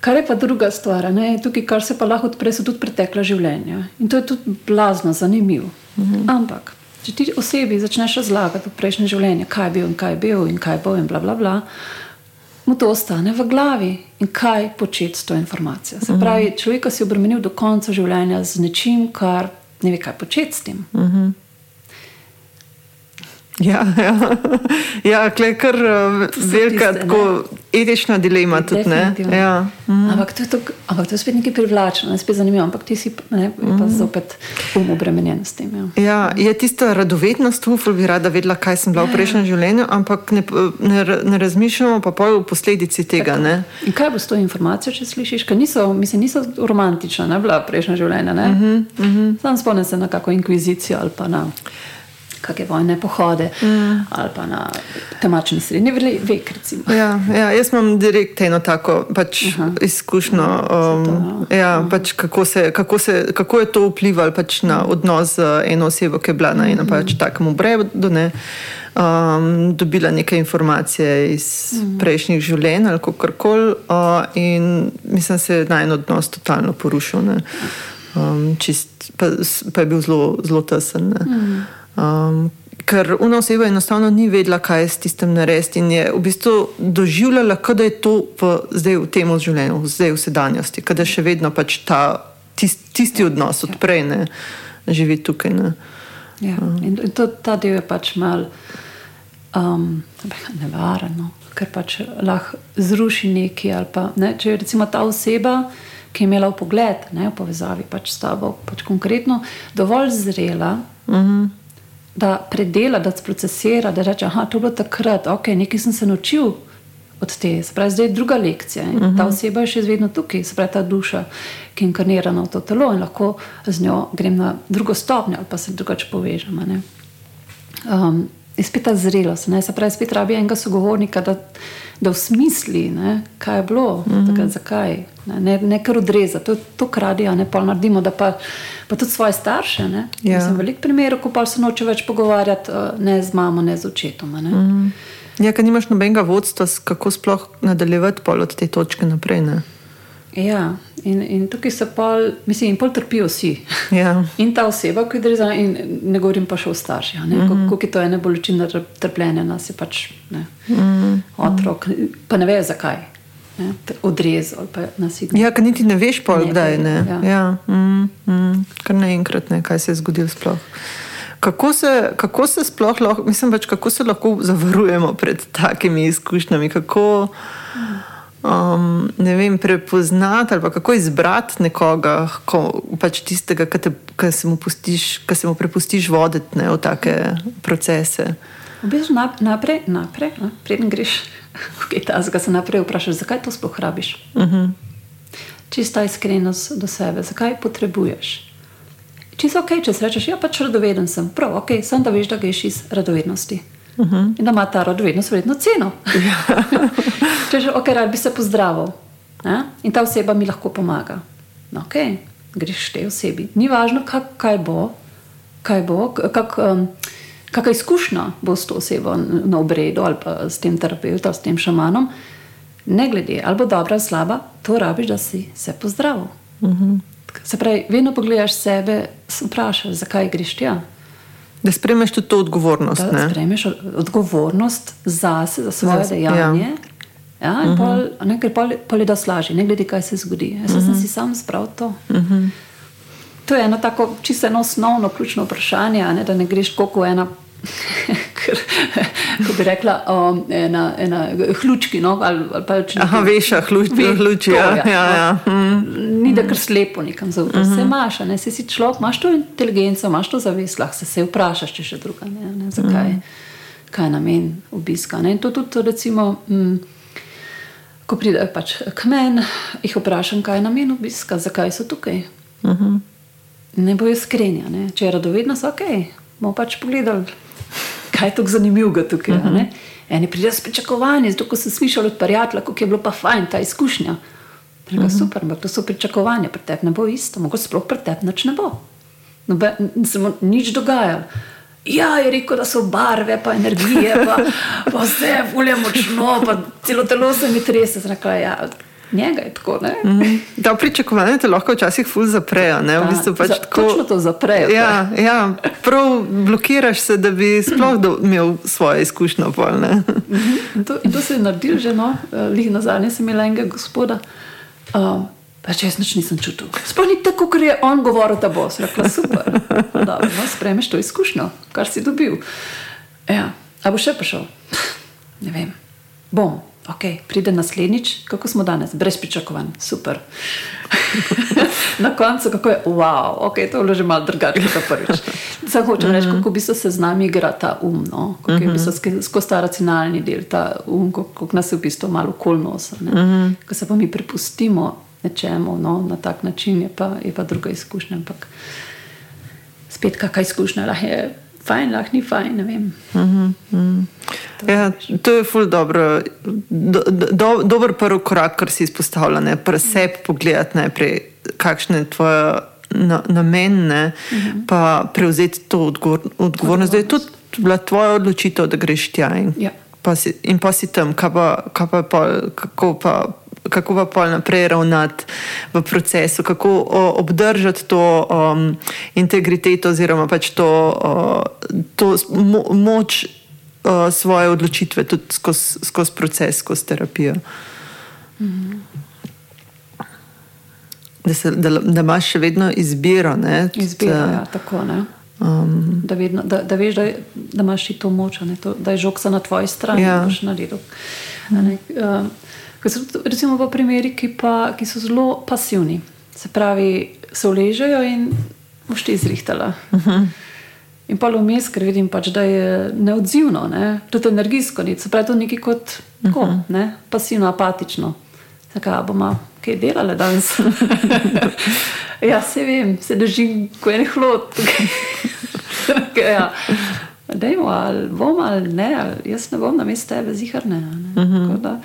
Speaker 2: Kar je pa druga stvar, ne? tukaj, kar se pa lahko odpre, so tudi pretekla življenja. In to je tudi blazno zanimivo. Mhm. Ampak, če ti osebi začneš razlagati o prejšnjem življenju, kaj je bil in kaj je bil in kaj bo in bla bla bla. Mu to ostane v glavi in kaj početi s to informacijo. Se mhm. pravi, človek si obremenil do konca življenja z nečim, kar ne ve, kaj početi s tem. Uh -huh.
Speaker 1: Ja, ja. ja klej kar velika tako, etična dilema. Tudi, ja.
Speaker 2: mm. ampak, to to, ampak to je spet nekaj privlačno, spet zanimivo. Ampak ti si ne, mm. pa mhm. zopet um obremenjen s tem.
Speaker 1: Ja. Ja, je tista radovednost, ufo bi rada vedela, kaj sem bila v prejšnjem življenju, ampak ne, ne, ne razmišljamo pa o posledici tega.
Speaker 2: In kaj bo s to informacijo, če slišiš? Ker niso, mislim, niso romantična, ne bila prejšnja življenja. Mm -hmm, mm -hmm. Sam spomnim se na kakšno inkvizicijo ali pa na kakšne vojne pohode mm. ali pa na temačni srednji vek.
Speaker 1: Ja, ja, jaz imam direkt eno tako pač izkušnjo, um, ja, ja, pač kako, se, kako, se, kako je to vplivalo pač na odnos z eno osebo, ki je bila na enem pač takem obredu. um, dobila neke informacije iz mm. prejšnjih življenj ali kako koli, uh, in mislim, se je naj en odnos totalno porušil. Um, čist, pa, pa je bil zelo, zelo tesen. Mm. Um, ker ona oseba enostavno ni vedela, kaj je s tistim narediti, in je v bistvu doživljala, da je to v, zdaj v tem življenju, zdaj v sedanjosti, da še vedno pač ta tist, tisti odnos odprej ne živi tukaj. Ne.
Speaker 2: Ja, in to, ta del je pač mal um, nevarno, ker pač lahko zruši nekaj. Pa, ne, če je recimo ta oseba, ki je imela pogled ne, v povezavi pač s tabo, pač konkretno dovolj zrela. Uh mhm. -huh. Da predela, da procesira, da reče, je to bilo takrat, ok, nekaj sem se naučil od te, spravi, zdaj je druga lekcija. Uh -huh. Ta mhm. oseba je še vedno tukaj, spravi ta duša, ki je inkarnirana v to telo in lahko z njo grem na drugo stopnjo ali pa se drugače povežem. Um, je spet ta zrelost, ne? se pravi, spet rabi enega sogovornika, da, da usmisli, ne? kaj je bilo, mm -hmm. takrat, zakaj. Ne, ne, ne kar odreza, to, to kradi, a ne pa naredimo, da pa, pa tudi svoje starše. Ja. Sem velik primer, ko pa se noče več pogovarjati eh, ne z mamo, ne z očetom. Ne? Mm -hmm.
Speaker 1: Ja, ker nimaš nobenega vodstva, kako sploh nadaljevati pol od te točke naprej. Ne?
Speaker 2: Ja, in, in tukaj se pol, mislim, pol trpijo vsi.
Speaker 1: Ja. *laughs*
Speaker 2: In ta oseba, ki gre za, in ne govorim pa še o starših, mm -hmm. kako je to ena bolečina trpljenja, nas je pač ne, mm -hmm. otrok, pa ne vejo zakaj. Odrezal pa nas je.
Speaker 1: Ja, ker niti ne veš, pol, ne, kdaj je. Ja. Ja. Mm, mm, kar naenkrat ne, kaj se je zgodilo sploh. Kako se, kako se sploh lahko, mislim, pač, kako se lahko zavarujemo pred takimi izkušnjami? Kako, mm um, ne vem, prepoznati ali kako izbrati nekoga, ko, pač tistega, ki se, se mu prepustiš voditi ne, v take procese.
Speaker 2: V bistvu naprej, naprej no, preden greš, *laughs* kaj ta zga se naprej vprašaš, zakaj to sploh rabiš. Uh mhm. -huh. Čista iskrenost do sebe, zakaj potrebuješ. Čisto ok, če rečeš, ja, pač radoveden sem, prav, ok, sem da veš, da greš iz radovednosti. Uh. -huh. In da ima ta rod vedno vredno ceno. Ja. Če že ok, rad bi se pozdravil ne? in ta oseba mi lahko pomaga. No, ok, greš te osebi. Ni važno, kak, kaj bo, kaj bo, kak, um, kakšna izkušnja bo s to osebo na obredu ali pa s tem terapeutom, s tem šamanom. Ne glede, ali bo dobra ali slaba, to rabiš, da si se pozdravil. Uh mhm. -huh. Se pravi, vedno pogledaš sebe, vprašaš, zakaj greš tja.
Speaker 1: Da spremeš tudi to odgovornost.
Speaker 2: Da spremeš odgovornost za sebe, za svoje Zas, dejanje. Ja. Ja, in uh -huh. pol, ne, pol, pol je da slažje, ne glede, kaj se zgodi. Jaz uh -huh. sem mhm. si sam spravil to. Uh mhm. -huh. To je eno tako čisto eno osnovno, ključno vprašanje, ne, da ne greš kot ena *laughs* Ko bi rekla, um, ena, ena hlučki. No, ali, ali pa,
Speaker 1: Aha, veš, hlučki. hlučki ja, ja, ja, ja.
Speaker 2: Mm. Ni da kar slepo nekam zaupaš. Mm -hmm. Se imaš, ne si, si človek, imaš to inteligenco, imaš to zavest, lahko se, se vprašaš, če še druga. Ne, ne, zakaj, mm. Kaj je namen obiska. Ne. In to tudi, recimo, mm, ko pridejo pač k meni, jih vprašam, kaj je namen obiska, zakaj so tukaj. Mm -hmm. Ne bojo skrenja. Če je radovednost, ok, bomo pač pogledali kaj je tako zanimivega tukaj. Uh -huh. Eni pridejo s pričakovanji, zato sem slišal od prijatelja, kako je bilo pa fajn ta izkušnja. Reka, uh -huh. Super, ampak to so pričakovanja, pri tebi ne bo isto, mogoče sploh pri tebi nič ne bo. No, se mu nič dogaja. Ja, je rekel, da so barve, pa energije, pa, pa vse, fulje močno, pa celo telo se mi trese. Rekla, ja, njega je tako. Mm.
Speaker 1: Ta pričakovanja te lahko včasih ful zaprejo. V bistvu pač
Speaker 2: za,
Speaker 1: tako,
Speaker 2: točno to zaprejo.
Speaker 1: Ja, ja, prav blokiraš se, da bi sploh do, imel svoje izkušnje. Pol, mm
Speaker 2: -hmm. to, to se je naredil že, no, lih nazaj, sem imel enega gospoda. Um, Pa če jaz nič nisem čutil. Sploh ni tako, kot je on govoril, da bo rekel: super, da no, spremeš to izkušnjo, kar si dobil. Ja. A bo še prišel? Ne vem. Bom ok, pride naslednjič, kako smo danes, brez pričakovanj, super. *laughs* Na koncu, kako je, wow, ok, to je bilo že malo drugače kot prvič. Zdaj hočem reči, kako bi se z nami igra ta um, no? kako je mhm. skozi ta racionalni del, ta um, kako nas je v bistvu malo kolnosa. Mhm. Ko se pa mi prepustimo nečemu no? na tak način, je pa, je pa druga izkušnja. Ampak spet, kakšna izkušnja je fajn, lahko ni fajn. Mm -hmm,
Speaker 1: mm. To, ja, to je ful dobro. Do, do, dober prvi korak, kar si izpostavlja, pri sebi pogledati najprej, kakšne je tvoje na, namene, mm -hmm. pa prevzeti to odgovor, odgovornost. Da je tudi bila tvoja odločitev, da greš tja in,
Speaker 2: Ja.
Speaker 1: pa, si, in pa si tam, kaj pa, kaj pa pol, kako pa. Kako pa pol naprej ravnati v procesu, kako o, obdržati to um, integriteto, oziroma pač to, uh, to mo, moč uh, svoje odločitve tudi skozi skozi proces, skozi terapijo. Da, se, da, da imaš še vedno izbiro. Ne,
Speaker 2: Izbira,
Speaker 1: Da-
Speaker 2: ja, tako ne.
Speaker 1: Um,
Speaker 2: Da, vedno, da, da veš, da, da imaš ti to moč, ne, to, da je žogca na tvoji strani,
Speaker 1: Ja.
Speaker 2: da boš naredil. a ne. Ker so tudi, recimo primeri, ki, pa, ki so zelo pasivni. Se pravi, se uležejo in boš ti izrihtala. Uh -huh. In pa vmes, ker vidim, pač, da je neodzivno, ne? tudi energijsko, ni. se pravi, to je nekaj kot tako, uh -huh. ne? pasivno, apatično. Zakaj bomo kaj delali danes? *laughs* ja, se vem, se držim kot en hlod. *laughs* ja. Dajmo, ali bom ali ne, ali jaz ne bom na mestu tebe, ziharne. Uh -huh.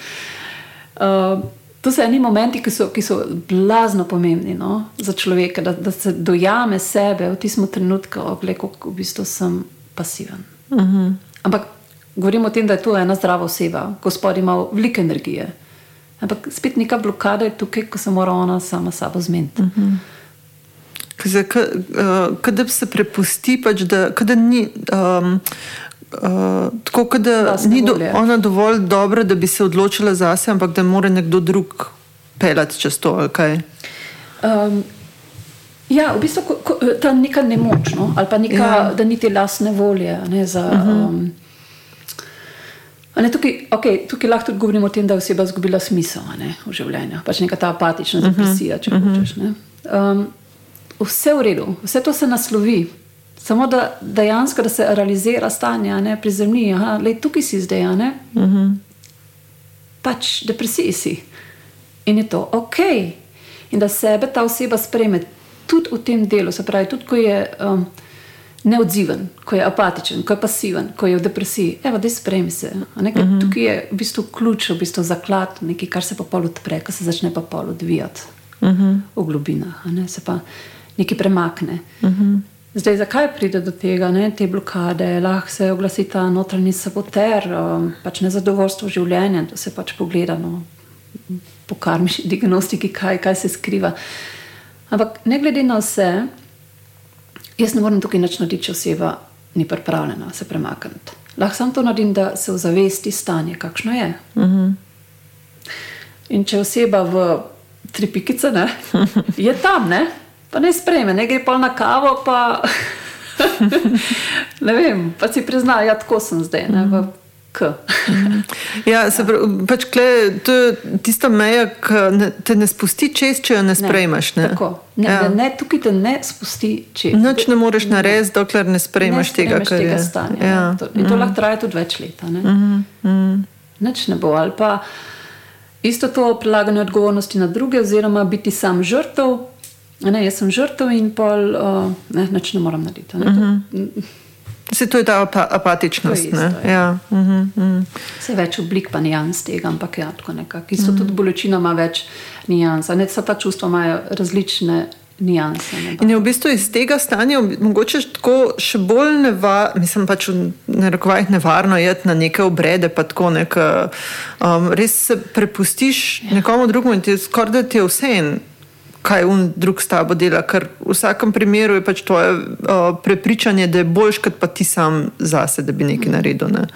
Speaker 2: Uh, to so eni momenti, ki so, ki so blazno pomembni no, za človeka, da, da se dojame sebe v tistem trenutku, kako v bistvu sem pasiven. Uh -huh. Ampak govorimo o tem, da je to ena zdrava oseba, gospod ima veliko energije. Ampak spet neka blokada je tukaj, ko se mora ona sama s sabo zmeniti. Uh -huh.
Speaker 1: Kadar se prepusti, pač, da, kada ni. Um, Uh, tako da ni do, ona dovolj dobra, da bi se odločila zase, ampak da mora nekdo drug pelati čez to. ali kaj.
Speaker 2: Um, ja, v bistvu ko, ko, ta neka nemoč, no? ali pa neka,
Speaker 1: Ja.
Speaker 2: da niti lastne volje. a Ne, za, uh -huh. um, ne, tukaj, okay, tukaj lahko tudi govorimo o tem, da je oseba izgubila smisel ne, v življenju, pač neka ta apatična depresija, če uh -huh. hočeš. ne. Um, vse v redu, vse to se naslovi. Samo da dejansko da se realizira stanje, ne prizemlji, da tukaj si zdaj, ne. Uh -huh. Pač depresiji si. In je to ok. In da sebe ta oseba sprejme tudi v tem delu, se pravi, tudi ko je um, neodziven, ko je apatičen, ko je pasiven, ko je v depresiji. Evo, da sprejmi se. ne, ker Tukaj je v bistvu ključ, v bistvu zaklad, nekaj, kar se pa pol odpre, kar se začne pa pol odvijati v globinah, a ne, se pa nekaj premakne. Zdaj, zakaj pride do tega, ne, te blokade? Lahko se oglasi ta notranji saboter, um, pač nezadovoljstvo življenja, to se pač pogleda no, po karmični *laughs* diagnostiki, kaj, kaj se skriva. Ampak ne glede na vse, jaz ne morem tukaj nič narediti, če oseba ni pripravljena se premakniti. Lahko samo to naredim, da se ozavesti stanje, kakšno je. Uh -huh. In če oseba v tri pikice, ne, *laughs* je tam, ne, pa ne sprejme, ne gre pa na kavo, pa *laughs* ne vem, pa si prizna, ja, tako sem zdaj, ne, v K.
Speaker 1: Ja, se pravi, pač kle, to je tista meja, ki ne, te ne spusti čez, če jo ne sprejmeš. Ne?
Speaker 2: Tako. Ne,
Speaker 1: Ja.
Speaker 2: ne, tukaj te ne spusti čez.
Speaker 1: Nič ne moreš narediti, dokler ne
Speaker 2: ne
Speaker 1: sprejmeš tega, kar
Speaker 2: tega
Speaker 1: je.
Speaker 2: stanja.
Speaker 1: Ja.
Speaker 2: Ja. To, in to lahko traja tudi več let. a ne. Nič ne bo. Ali pa isto to prelaganje odgovornosti na druge, oziroma biti sam žrtev. Ne, jaz sem žrtev in pol, uh, ne, nič ne moram narediti. Ne, to,
Speaker 1: Se to je ta apa, apatičnost.
Speaker 2: To je isto,
Speaker 1: ne? ja. uh -huh, uh -huh.
Speaker 2: Vse več oblik pa nijans tega, ampak ja, tako nekako. Isto mm. tudi bolečina ima več nijans. Ne, vsa ta čustva imajo različne nijanse. Ne,
Speaker 1: In je v bistvu iz tega stanja mogoče tako še bolj nevarno, mislim pač v narekovajih nevarno je na neke obrede, pa tako nek, um, res se prepustiš ja. nekomu drugemu in ti skoraj da ti je vse en. Kaj un drug s tabo dela, ker v vsakem primeru je pač tvoje uh, prepričanje, da je boljš, kot pa ti sam zase, da bi nekaj naredil. Ne?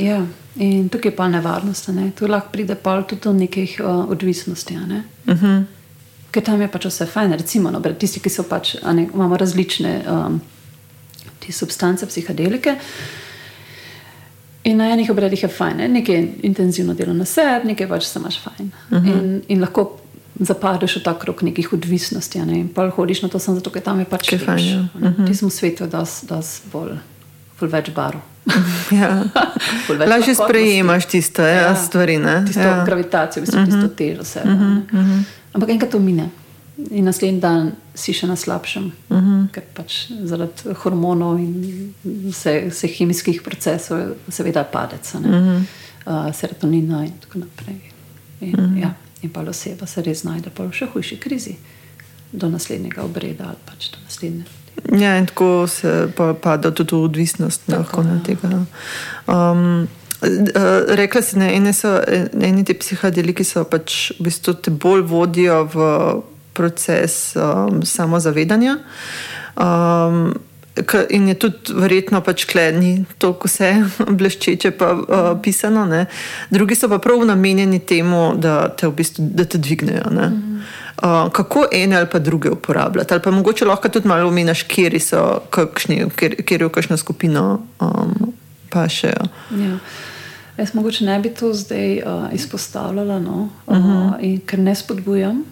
Speaker 2: Ja, in tukaj je pa nevarnost. Ne? Tu lahko pride pa tudi do nekih uh, odvisnosti. Ne? Uh -huh. Ker tam je pač vse fajn. Recimo, no, tisti, ki so pač, ne, imamo različne um, substance, psihadelike. In na enih obredih je fajn, ne? nekaj je intenzivno delo na sebi, nekaj pač se imaš fajn. Uh -huh. in, in lahko zapadeš v ta krog nekih odvisnosti. Ne? In pa hodiš na to samo zato, ker tam je pač
Speaker 1: je fajn, ja.
Speaker 2: Uh -huh. Ti smo v svetu, da si bolj, bolj več barov. *laughs*
Speaker 1: Ja. Lažje sprejemaš tiste ja, ja. stvari. Ne?
Speaker 2: Tisto
Speaker 1: ja.
Speaker 2: ja. gravitacijo, v bistvu, uh -huh. tisto težo sebe. Uh -huh, uh -huh. Ampak enkrat to mine. In naslednji dan si še na slabšem, uh -huh. ker pač zaradi hormonov in vse, vseh kemijskih procesov, seveda padec, uh -huh. uh, serotonina in tako naprej. In, uh -huh. ja, in pa oseba se res znajde v še hujši krizi do naslednjega obreda ali pač do naslednje.
Speaker 1: Ja, in tako se pa pada tudi odvisnost lahko na tega. no. Um, eh, Rekla si, da eni, so, eni ti psihadeliki so pač v bistvu te bolj vodijo v proces um, samozavedanja. Um, in je tudi verjetno pač kleni toliko vse *laughs* bleščeče pa uh, pisano. Ne. Drugi so pa prav namenjeni temu, da te, v bistvu, da te dvignejo. ne. Uh, kako ene ali pa druge uporabljati, ali pa mogoče lahko tudi malo omenjaš, kje so kakšni, kjer je kakšno skupino um, pašejo.
Speaker 2: Ja. Jaz mogoče ne bi to zdaj uh, izpostavljala, no? uh -huh. uh, in, ker ne spodbujam,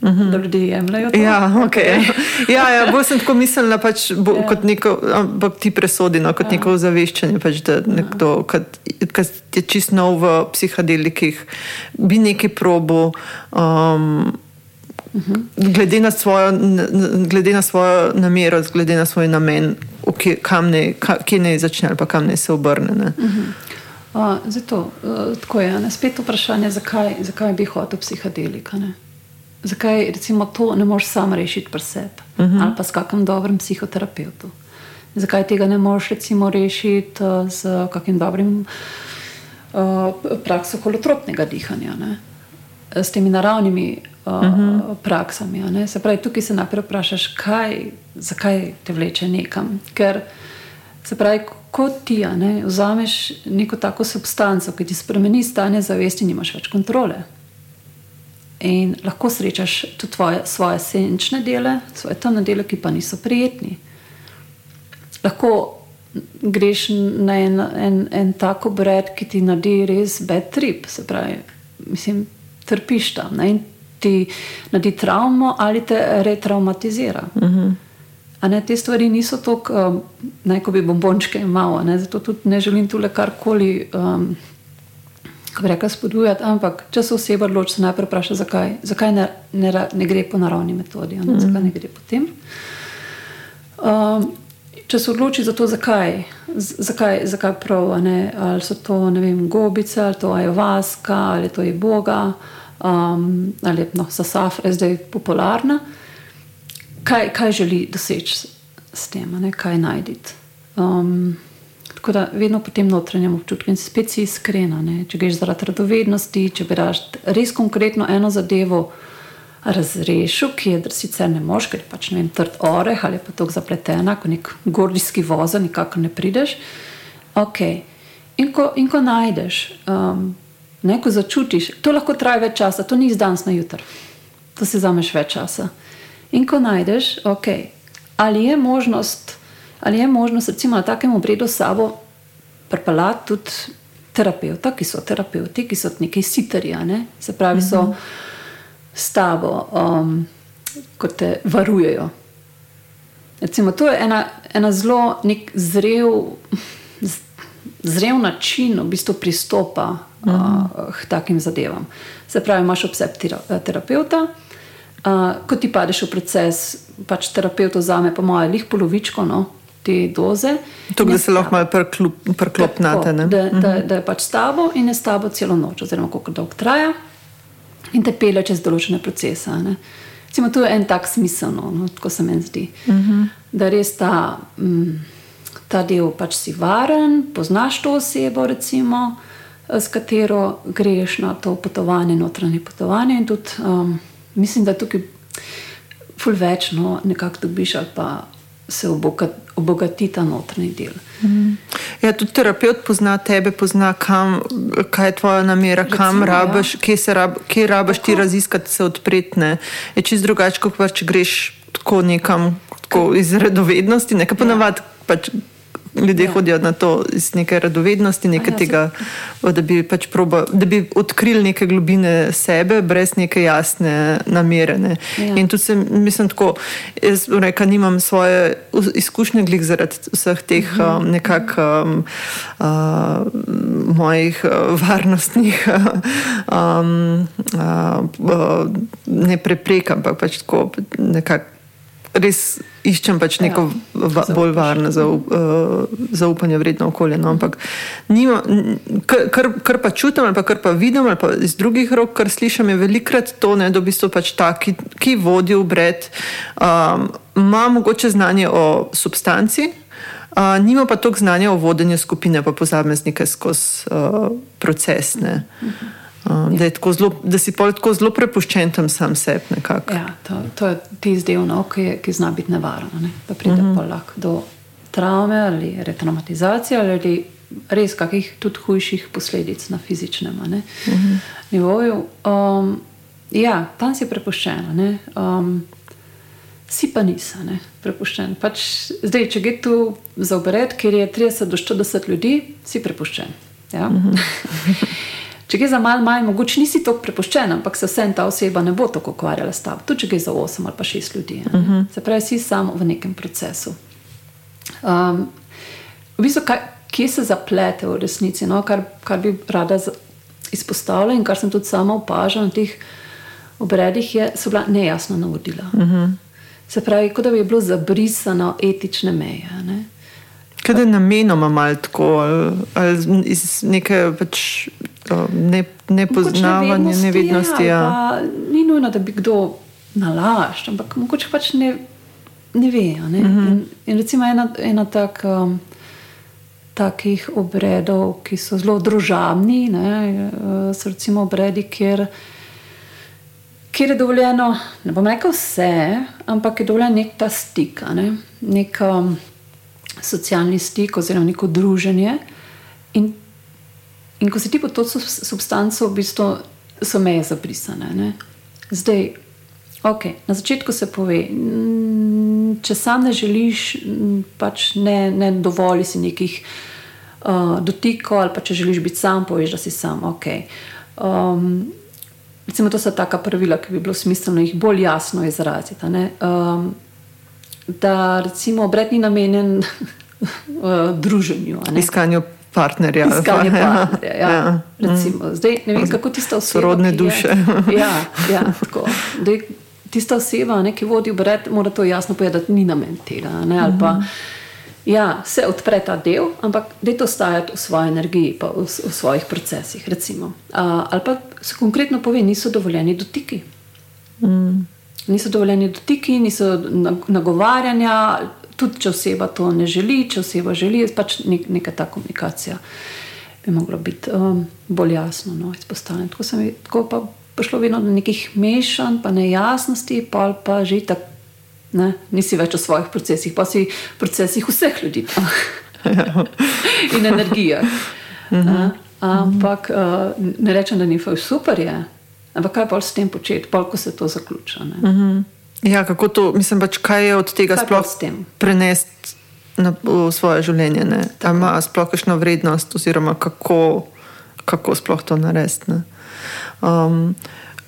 Speaker 2: uh -huh. da ljudje jemljajo. To.
Speaker 1: Ja, okay. *laughs* ja, ja bolj sem tako mislila, pač, bo,
Speaker 2: Ja.
Speaker 1: ja. kot neko, ampak ti presodi, no, kot ja. neko ozaveščanje. Pač, da nekdo, ki je čist nov v psihadelikih, bi nekaj probo. Um, -huh. glede, na svojo, glede na svojo namero, glede na svoj namen, kje, kam ne, kje ne začne ali pa kam ne se obrne. Ne. Uh -huh.
Speaker 2: Uh, zato, uh, tako je. Ne? Spet vprašanje, zakaj, zakaj bi hotel psihadelika. Ne? Zakaj recimo to ne moreš sam rešiti pri sebi uh -huh. ali pa s kakim dobrim psihoterapeutom. Zakaj tega ne moreš recimo rešiti uh, z kakim dobrim uh, prakso holotropnega dihanja, ne? s temi naravnimi uh, uh -huh. praksami. Ne? Se pravi, tukaj se najprej vprašaš, kaj, zakaj te vleče nekam. Ker se pravi, ko ti ne, vzameš neko tako substanco, ki ti spremeni stanje zavesti, nimaš več kontrole. In lahko srečaš tudi tvoje, svoje senčne dele, svoje temne dele, ki pa niso prijetni. Lahko greš na en, en, en tak obred, ki ti naredi res bad trip, se pravi, mislim, trpiš tam ne, in ti naredi travmo ali te retraumatizira. Uh -huh. A ne, te stvari niso tako, um, naj ko bi bombončke imel, zato tudi ne želim tu le karkoli. Um, Kako bi rekla, spodbujati, ampak če se oseba odloči, se najprej vpraša, zakaj, zakaj ne, ne, ne gre po naravni metodi, mm -hmm. zakaj ne gre po tem. Um, če se odloči za to, zakaj, zakaj, zakaj prav, ne, ali so to vem, gobice, ali to ajavaska, ali to je boga, um, ali no, so safre zdaj popularna, kaj, kaj želi doseči s, tem, ne, kaj najditi. Um, tako da vedno po tem notranjem občutku in spet si iskrena. Ne? Če greš zaradi radovednosti, če bi raš res konkretno eno zadevo razrešil, ki je sicer ne moš, ker je pač ne vem, trd oreh ali pa tako zapletena, kot nek gordijski voza, nikakor ne prideš. Okay. In, ko, in ko najdeš, um, ne, ko začutiš, to lahko traja več časa, to ni iz danes na jutr, to si zameš več časa. In ko najdeš, okay, ali je možnost, ali je možnost recimo na takem obredu sabo pripeljati tudi terapeuta, ki so terapeuti, ki so neki sitari, a ne? se pravi, so s tabo, um, ko te varujejo. Recimo, to je ena, ena zelo nek zrel, zrel način v bistvu pristopa uh, k takim zadevam. Se pravi, imaš obseb tera, terapeuta, uh, ko ti padeš v proces, pač terapeut vzame, po mojem, lih polovičko no, te doze.
Speaker 1: To, da se lahko malo
Speaker 2: tako,
Speaker 1: ne.
Speaker 2: Da, da, da je pač s tabo in je s tabo celo noč, oziroma koliko dolgo traja, in te pelje čez določene procese. ne. Recimo, to je en tak smisel, no, no, tako se meni zdi. Uh -huh. Da res ta, mm, ta del pač si varen, poznaš to osebo, recimo, eh, s katero greš na to potovanje, notranje potovanje. In tudi um, mislim, da tukaj fulvečno nekako dobiš ali pa se oboga- obogati ta notranji del.
Speaker 1: Ja, tudi terapeut pozna tebe, pozna, kam, kaj je tvoja namera, Recimo, kam
Speaker 2: Recimo, ja.
Speaker 1: rabiš, kje, rab, kje rabiš ti raziskati, se odpretne. Je čist drugače, kot pa če greš tako nekam tako iz radovednosti. Nekaj ja. ponavadi pač ljudje ja. hodijo na to iz neke radovednosti, nekaj
Speaker 2: ja,
Speaker 1: tega, da bi, pač proba, da bi odkrili neke globine sebe, brez neke jasne namere. Ne.
Speaker 2: Ja.
Speaker 1: In tu se, mislim, tako, jaz reka, nimam svoje izkušnje glih zaradi vseh teh
Speaker 2: Mhm.
Speaker 1: um, nekako um, uh, mojih uh, varnostnih *laughs* um, uh, uh, ne preprek, ampak pač tako nekako res iščem pač neko
Speaker 2: Ja,
Speaker 1: va, bolj varno, zaup, uh, zaupanje vredno okolje. No, ampak nima, kar, kar, pa čutim, ali pa kar pa vidim, ali pa iz drugih rok, kar slišim, je velikrat to, ne, da v bistvu pač ta, ki, ki vodi v bred, um, ima mogoče znanje o substanci. Uh, nima pa toliko znanja o vodenju skupine, pa posameznike skozi uh, proces. ne. Uh, da, je tako zelo, da si pol tako zelo prepuščen tam sam sebi.
Speaker 2: Ja, to, to je tisti del, no, ki, ki zna biti nevaren. Ne? Da pride uh -huh. lahko do travme ali retraumatizacije ali res kakih tudi hujših posledic na fizičnem uh -huh. nivoju. Um, ja, tam si prepuščen. a ne. Um, Si pa nisi ne, prepuščen. Pač, zdaj, če gre tu za obred, kjer je 30 do 40 ljudi, si prepuščen. Ja? *laughs* če gre za malo manj, mogoče nisi tako prepuščen, ampak se vsem ta oseba ne bo tako ukvarjala s tabo. Tudi če gre za 8 ali pa 6 ljudi. Uh -huh. Se pravi, si samo v nekem procesu. Um, v bistvu, kaj, kje se zaplete v resnici, no? kar, kar bi rada izpostavila in kar sem tudi sama opažala na teh obredih, je, so bila nejasna navodila. Uh -huh. Se pravi, kot da bi bilo zabrisano etične meje. Ne?
Speaker 1: Kaj da je namenoma malo tako, ali, iz neke pač, ne, nepoznavanja,
Speaker 2: Mogoče
Speaker 1: nevednosti.
Speaker 2: ja,
Speaker 1: Ja.
Speaker 2: pa Ni nujno, da bi kdo nalašč, ampak mogoče pač ne, ne ve. Ne? Uh
Speaker 1: Mhm.
Speaker 2: -huh. in, in recimo ena, ena tak, um, takih obredov, ki so zelo družabni, ne, eh, so recimo obredi, kjer, kjer je dovoljeno, ne bom rekel vse, ampak je dovoljen nek ta stik, ne, nek um, socialni stik oziroma neko druženje. In In ko si ti pod to sub- substanco, v bistvu so meje zabrisane. Ne? Zdaj, okay, na začetku se pove, mm, če sam ne želiš, mm, pač ne, ne dovoli si nekih uh, dotikov, ali pa če želiš biti sam, poveš, da si sam. Okay. Um, recimo, to so taka pravila, ki bi bilo smiselno jih bolj jasno izraziti. Um, da recimo obred ni namenjen uh, *laughs* druženju.
Speaker 1: Iskanju partnerja.
Speaker 2: Iskanje partnerja. Ja.
Speaker 1: Ja.
Speaker 2: Recimo, zdaj, ne vem, kako tista oseba.
Speaker 1: Sorodne
Speaker 2: ki je-
Speaker 1: duše.
Speaker 2: Ja, ja, tako. Dej, tista oseba, ne, ki vodi obred, mora to jasno povedati, da ni namen tega. Ne, ali pa, ja, se odpre ta del, ampak da to stajati v svoji energiji, pa v, v svojih procesih. Recimo. A, ali pa se konkretno pove, niso dovoljeni dotiki. Niso dovoljeni dotiki, niso nag- nagovarjanja, tudi če oseba to ne želi, če oseba želi, je pač nek, neka ta komunikacija bi mogla biti um, bolj jasno no, izpostavljena. Tako, sem, tako pa prišlo vedno do nekih mešanj, pa nejasnosti, pa, pa že tako. Ne, nisi več v svojih procesih, pa si v procesih vseh ljudi. *laughs* In energija. Ne, Ampak uh, ne rečem, da ni fajn, super je. Ampak kaj pa s tem početi, pa ko se to zaključa. Ne?
Speaker 1: Ja, kako to, mislim, pač, kaj je od tega
Speaker 2: Kaj
Speaker 1: sploh prenesti na, v svoje življenje? Ima sploh kakšno vrednost, oziroma kako, kako sploh to narediti? Um,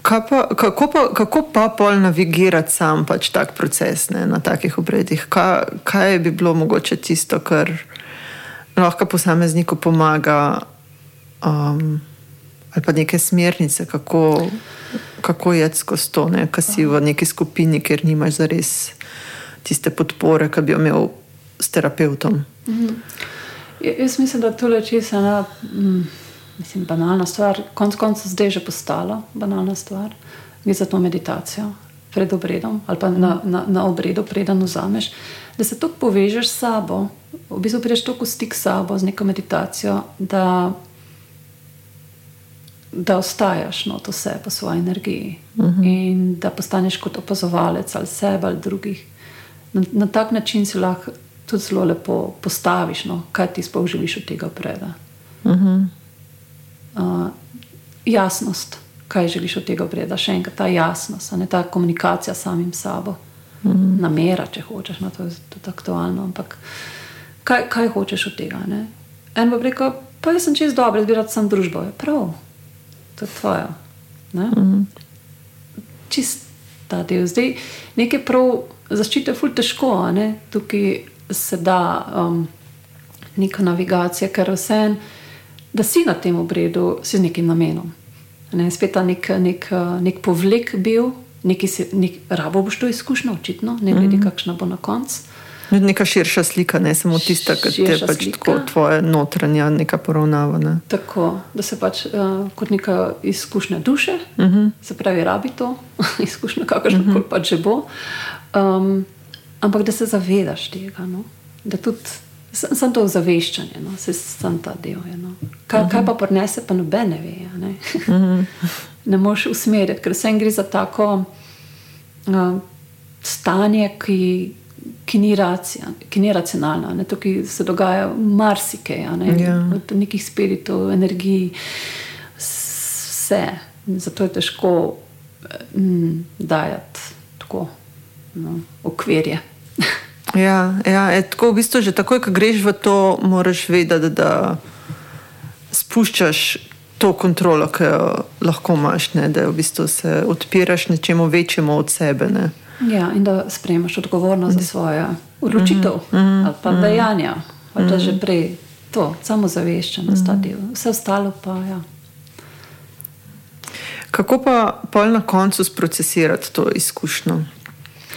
Speaker 1: pa, kako, pa, kako pa pol navigirati sam pač tak proces ne, na takih obredih? Kaj, kaj bi bilo mogoče tisto, kar lahko posamezniku pomaga? Um, ali pa neke smernice, kako, kako je skozi to, ne? kaj si v neki skupini, kjer nimaš zares tiste podpore, ki bi jo imel s terapeutom.
Speaker 2: Ja, Jaz mislim, da to je čisto ena mm, mislim, banalna stvar. Konec koncev zdaj že postala banalna stvar. Gre za to meditacijo pred obredom ali pa na, na, na obredu, preden vzameš, da se tako povežeš s sabo, v bistvu prideš tako v stik s sabo z neko meditacijo, da, da ostajaš not vse po svoji energiji uh -huh. in da postaneš kot opazovalec ali sebe ali drugih. Na, na tak način si lahko tudi zelo lepo postaviš, no, kaj ti sploh želiš od tega preda. Uh -huh. uh, jasnost, kaj želiš od tega preda, še enkrat ta jasnost, a ne ta komunikacija s samim sabo. Uh -huh. Namera, če hočeš, no, to je tudi aktualno. Ampak kaj, kaj hočeš od tega? Ne? En bo rekel, pa jaz sem čez dobro, zbirati sem družbo. Je prav, to je tvoje. Uh -huh. Čist ta del. Zdaj, nekaj prav zaščite je ful težko, ne? tukaj se da um, neka navigacija, ker vse, da si na tem obredu, si z nekim namenom. Ne, spet ta nek, nek, nek povlek bil, Nekaj si, nek, rabo boš to izkušnjo, očitno, ne glede, mm -hmm. kakšna bo na koncu.
Speaker 1: Neka širša slika, ne samo tista, ki je pač tako tvoja notranja, neka poravnava. Ne?
Speaker 2: Tako, da se pač uh, kot neka izkušnja duše, uh
Speaker 1: Mhm.
Speaker 2: -huh. se pravi, rabi to *laughs* izkušnjo, kakršno uh -huh. koli pač že bo. Um, ampak da se zavedaš tega. No? Da tudi sem to ozaveščanje, no? se sem ta del. Je, no? kaj, uh -huh. kaj pa prinese, pa noben ne ve. Ne, uh *laughs* -huh. ne moreš usmeriti, ker vsem gre za tako uh, stanje, ki. Ki ni, racija, ki ni racionalna, ne? tukaj se dogaja marsikaj, ne?
Speaker 1: Ja.
Speaker 2: od nekih spiritov, energij, vse. Zato je težko mm, dajati tako no, okvirje. *laughs*
Speaker 1: Ja, ja je, tako v bistvu že takoj, ko greš v to, moraš vedeti, da spuščaš to kontrolo, ki jo lahko imaš, ne? da v bistvu se odpiraš nečemu večjemu od sebe. Ne?
Speaker 2: Ja, in da sprejmeš odgovornost za svoje odločitev mm -hmm. ali pa dejanja, ali pa že prej to, samo zaveščenost, ta del. Vse ostalo pa ja.
Speaker 1: Kako pa pol na koncu sprocesirati to izkušnjo?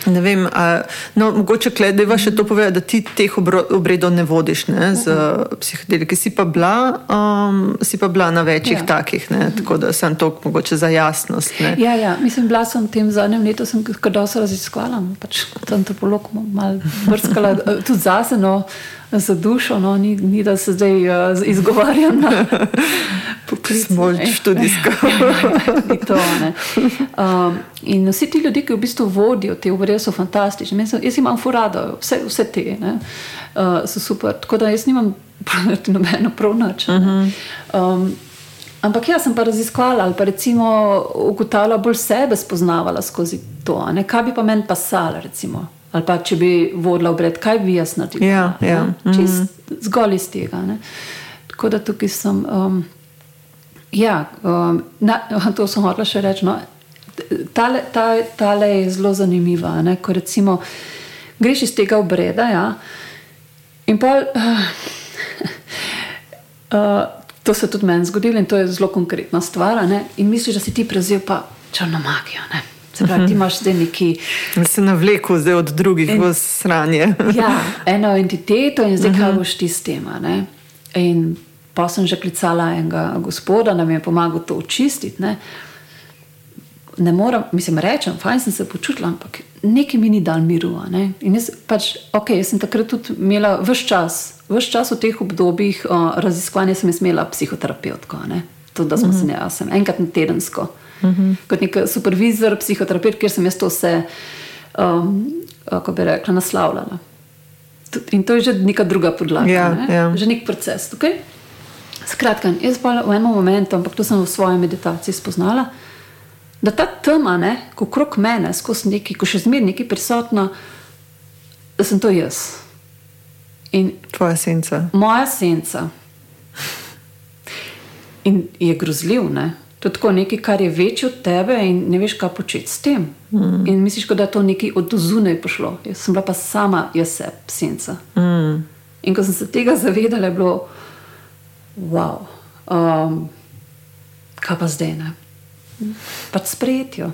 Speaker 1: Ne vem, a, no, mogoče kledeva še to pove, da ti teh obredov ne vodiš ne, z psihodeliki. Si pa bila, um, si pa bila na večjih
Speaker 2: Ja.
Speaker 1: takih, ne, tako da sem to mogoče za jasnost. Ne.
Speaker 2: Ja, ja, mislim, bila sem v tem zadnjem letu, sem kar dosti raziskovala, pač kot antropolog malo brskala, eh, tudi zase, no, za dušo, no, ni, ni da se zdaj uh, izgovarjam na *laughs* poklic.
Speaker 1: Smo
Speaker 2: ne.
Speaker 1: študijsko. *laughs*
Speaker 2: Ni to, ne. um, in vsi ti ljudje, ki v bistvu vodijo te obrede, so fantastični. Jaz, jaz imam furado, vse, vse te ne, uh, so super. Tako da jaz nimam *laughs* nobeno prav nič. ne. Um, ampak jaz sem pa raziskovala ali pa recimo ugotavljala bolj sebe, spoznavala skozi to. Ne, kaj bi pa meni pasalo, recimo. Ali pa če bi vodila obred, kaj bi jaz naredila?
Speaker 1: Ja,
Speaker 2: ne.
Speaker 1: ja,
Speaker 2: Čist zgolj iz tega. Ne. Tako da tukaj sem. Um, Ja, um, na, *laughs* to sem hotel še reči. No. Tale, ta, tale je zelo zanimiva. Ne? Ko recimo greš iz tega obreda ja, in pa. *laughs* Uh, uh, to se je tudi meni zgodilo in to je zelo konkretna stvar. ne. In misliš, da si ti prevzel pa črno magijo. Ne? Se pravi, ti imaš zdaj neki.
Speaker 1: Se navleku zdaj od drugih v sranje. *laughs*
Speaker 2: Ja, eno entiteto in zdaj uh -huh. kaj boš ti s tem. In pa sem že klicala enega gospoda, da mi je pomagal to očistiti. Ne, ne morem, mislim, rečem, fajn sem se počutila, ampak nekaj mi ni dal miru. Ne? In jaz, pač, ok, jaz sem takrat tudi imela vse čas, vse čas v teh obdobjih uh, raziskovanja, sem imela psihoterapevtko. Ne? To, da smo uh -huh. se ne, jaz sem enkrat na tedensko. Uh -huh. Kot nek supervizor, psihoterapeut, kjer sem jaz to vse, um, kako bi rekla, naslavljala. In to je že neka druga podlaga,
Speaker 1: Ja,
Speaker 2: ne?
Speaker 1: ja.
Speaker 2: že nek proces. Tukaj. Skratka, jaz pa v enem momentu, ampak to sem v svoji meditaciji spoznala, da ta tema, ne, ko krok mene, skozi neki, ko še zmeraj neki prisotno, da sem to jaz. In
Speaker 1: Tvoja senca.
Speaker 2: moja senca. In je grozljiv, ne? To je tako nekaj, kar je večje od tebe, in ne veš, kaj početi s tem. Mm. In misliš, da je to nekaj od zunaj pošlo. Jaz sem bila pa sama, jaz se, senca.
Speaker 1: Mm.
Speaker 2: In ko sem se tega zavedala, je bilo, wow, um, kaj pa zdaj ne. Pač sprejeti jo,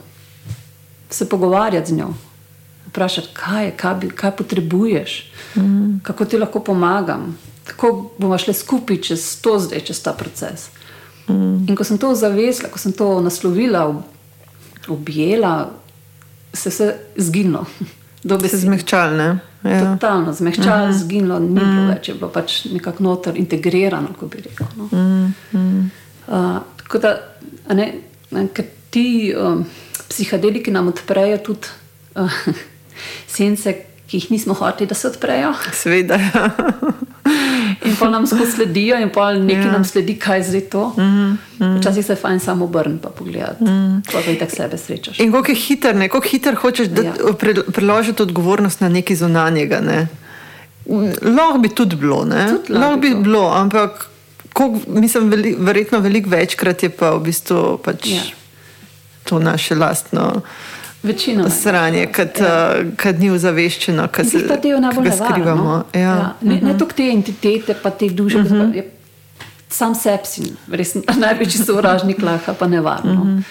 Speaker 2: se pogovarjati z njo, vprašati, kaj je, kaj, bi, kaj potrebuješ, mm. kako ti lahko pomagam, kako bomo šli skupaj čez to zdaj, čez ta proces. Mm. In ko sem to zavesla, ko sem to naslovila, ob- objela, se je vse zginilo. *laughs*
Speaker 1: Se
Speaker 2: Dobesedno.
Speaker 1: zmehčal, ne? Ja.
Speaker 2: Totalno zmehčalo, mm -hmm. zginilo, ni bilo več, je bilo pač nekako noter integrirano, kot bi rekel. No. Mm -hmm. uh, tako da, ne, ker ti um, psihadeliki nam odprejo tudi uh, *laughs* sence, ki jih nismo hoteli, da se odprejo.
Speaker 1: Sveda. Ja. *laughs*
Speaker 2: In pa nam skozi sledijo, in pa nekaj
Speaker 1: Ja.
Speaker 2: nam sledi, kaj zdaj to. Mm -hmm. Včasih se fajn samo obrniti in pogledati, mm. pa da tako sebe srečaš.
Speaker 1: In kako je hiter, ne? kako hiter hočeš ja. Pre, preložiti odgovornost na nekaj zunanjega. Ne? Lahko bi tudi bilo,
Speaker 2: lahko bi
Speaker 1: bi
Speaker 2: to.
Speaker 1: bilo, ampak koliko, mislim, veli, verjetno veliko večkrat je pa v bistvu pač. Ja. to naše lastno
Speaker 2: Večino.
Speaker 1: sranje, kad, ja. kad ni ozaveščeno, kad se
Speaker 2: ta del najbolj nevaren,
Speaker 1: skrivamo.
Speaker 2: No?
Speaker 1: Ja.
Speaker 2: Ja. Ne, ne toliko te entitete, pa te duše, uh -huh. je sam sebi si res največji sovražnik laha, pa nevarno. Uh -huh.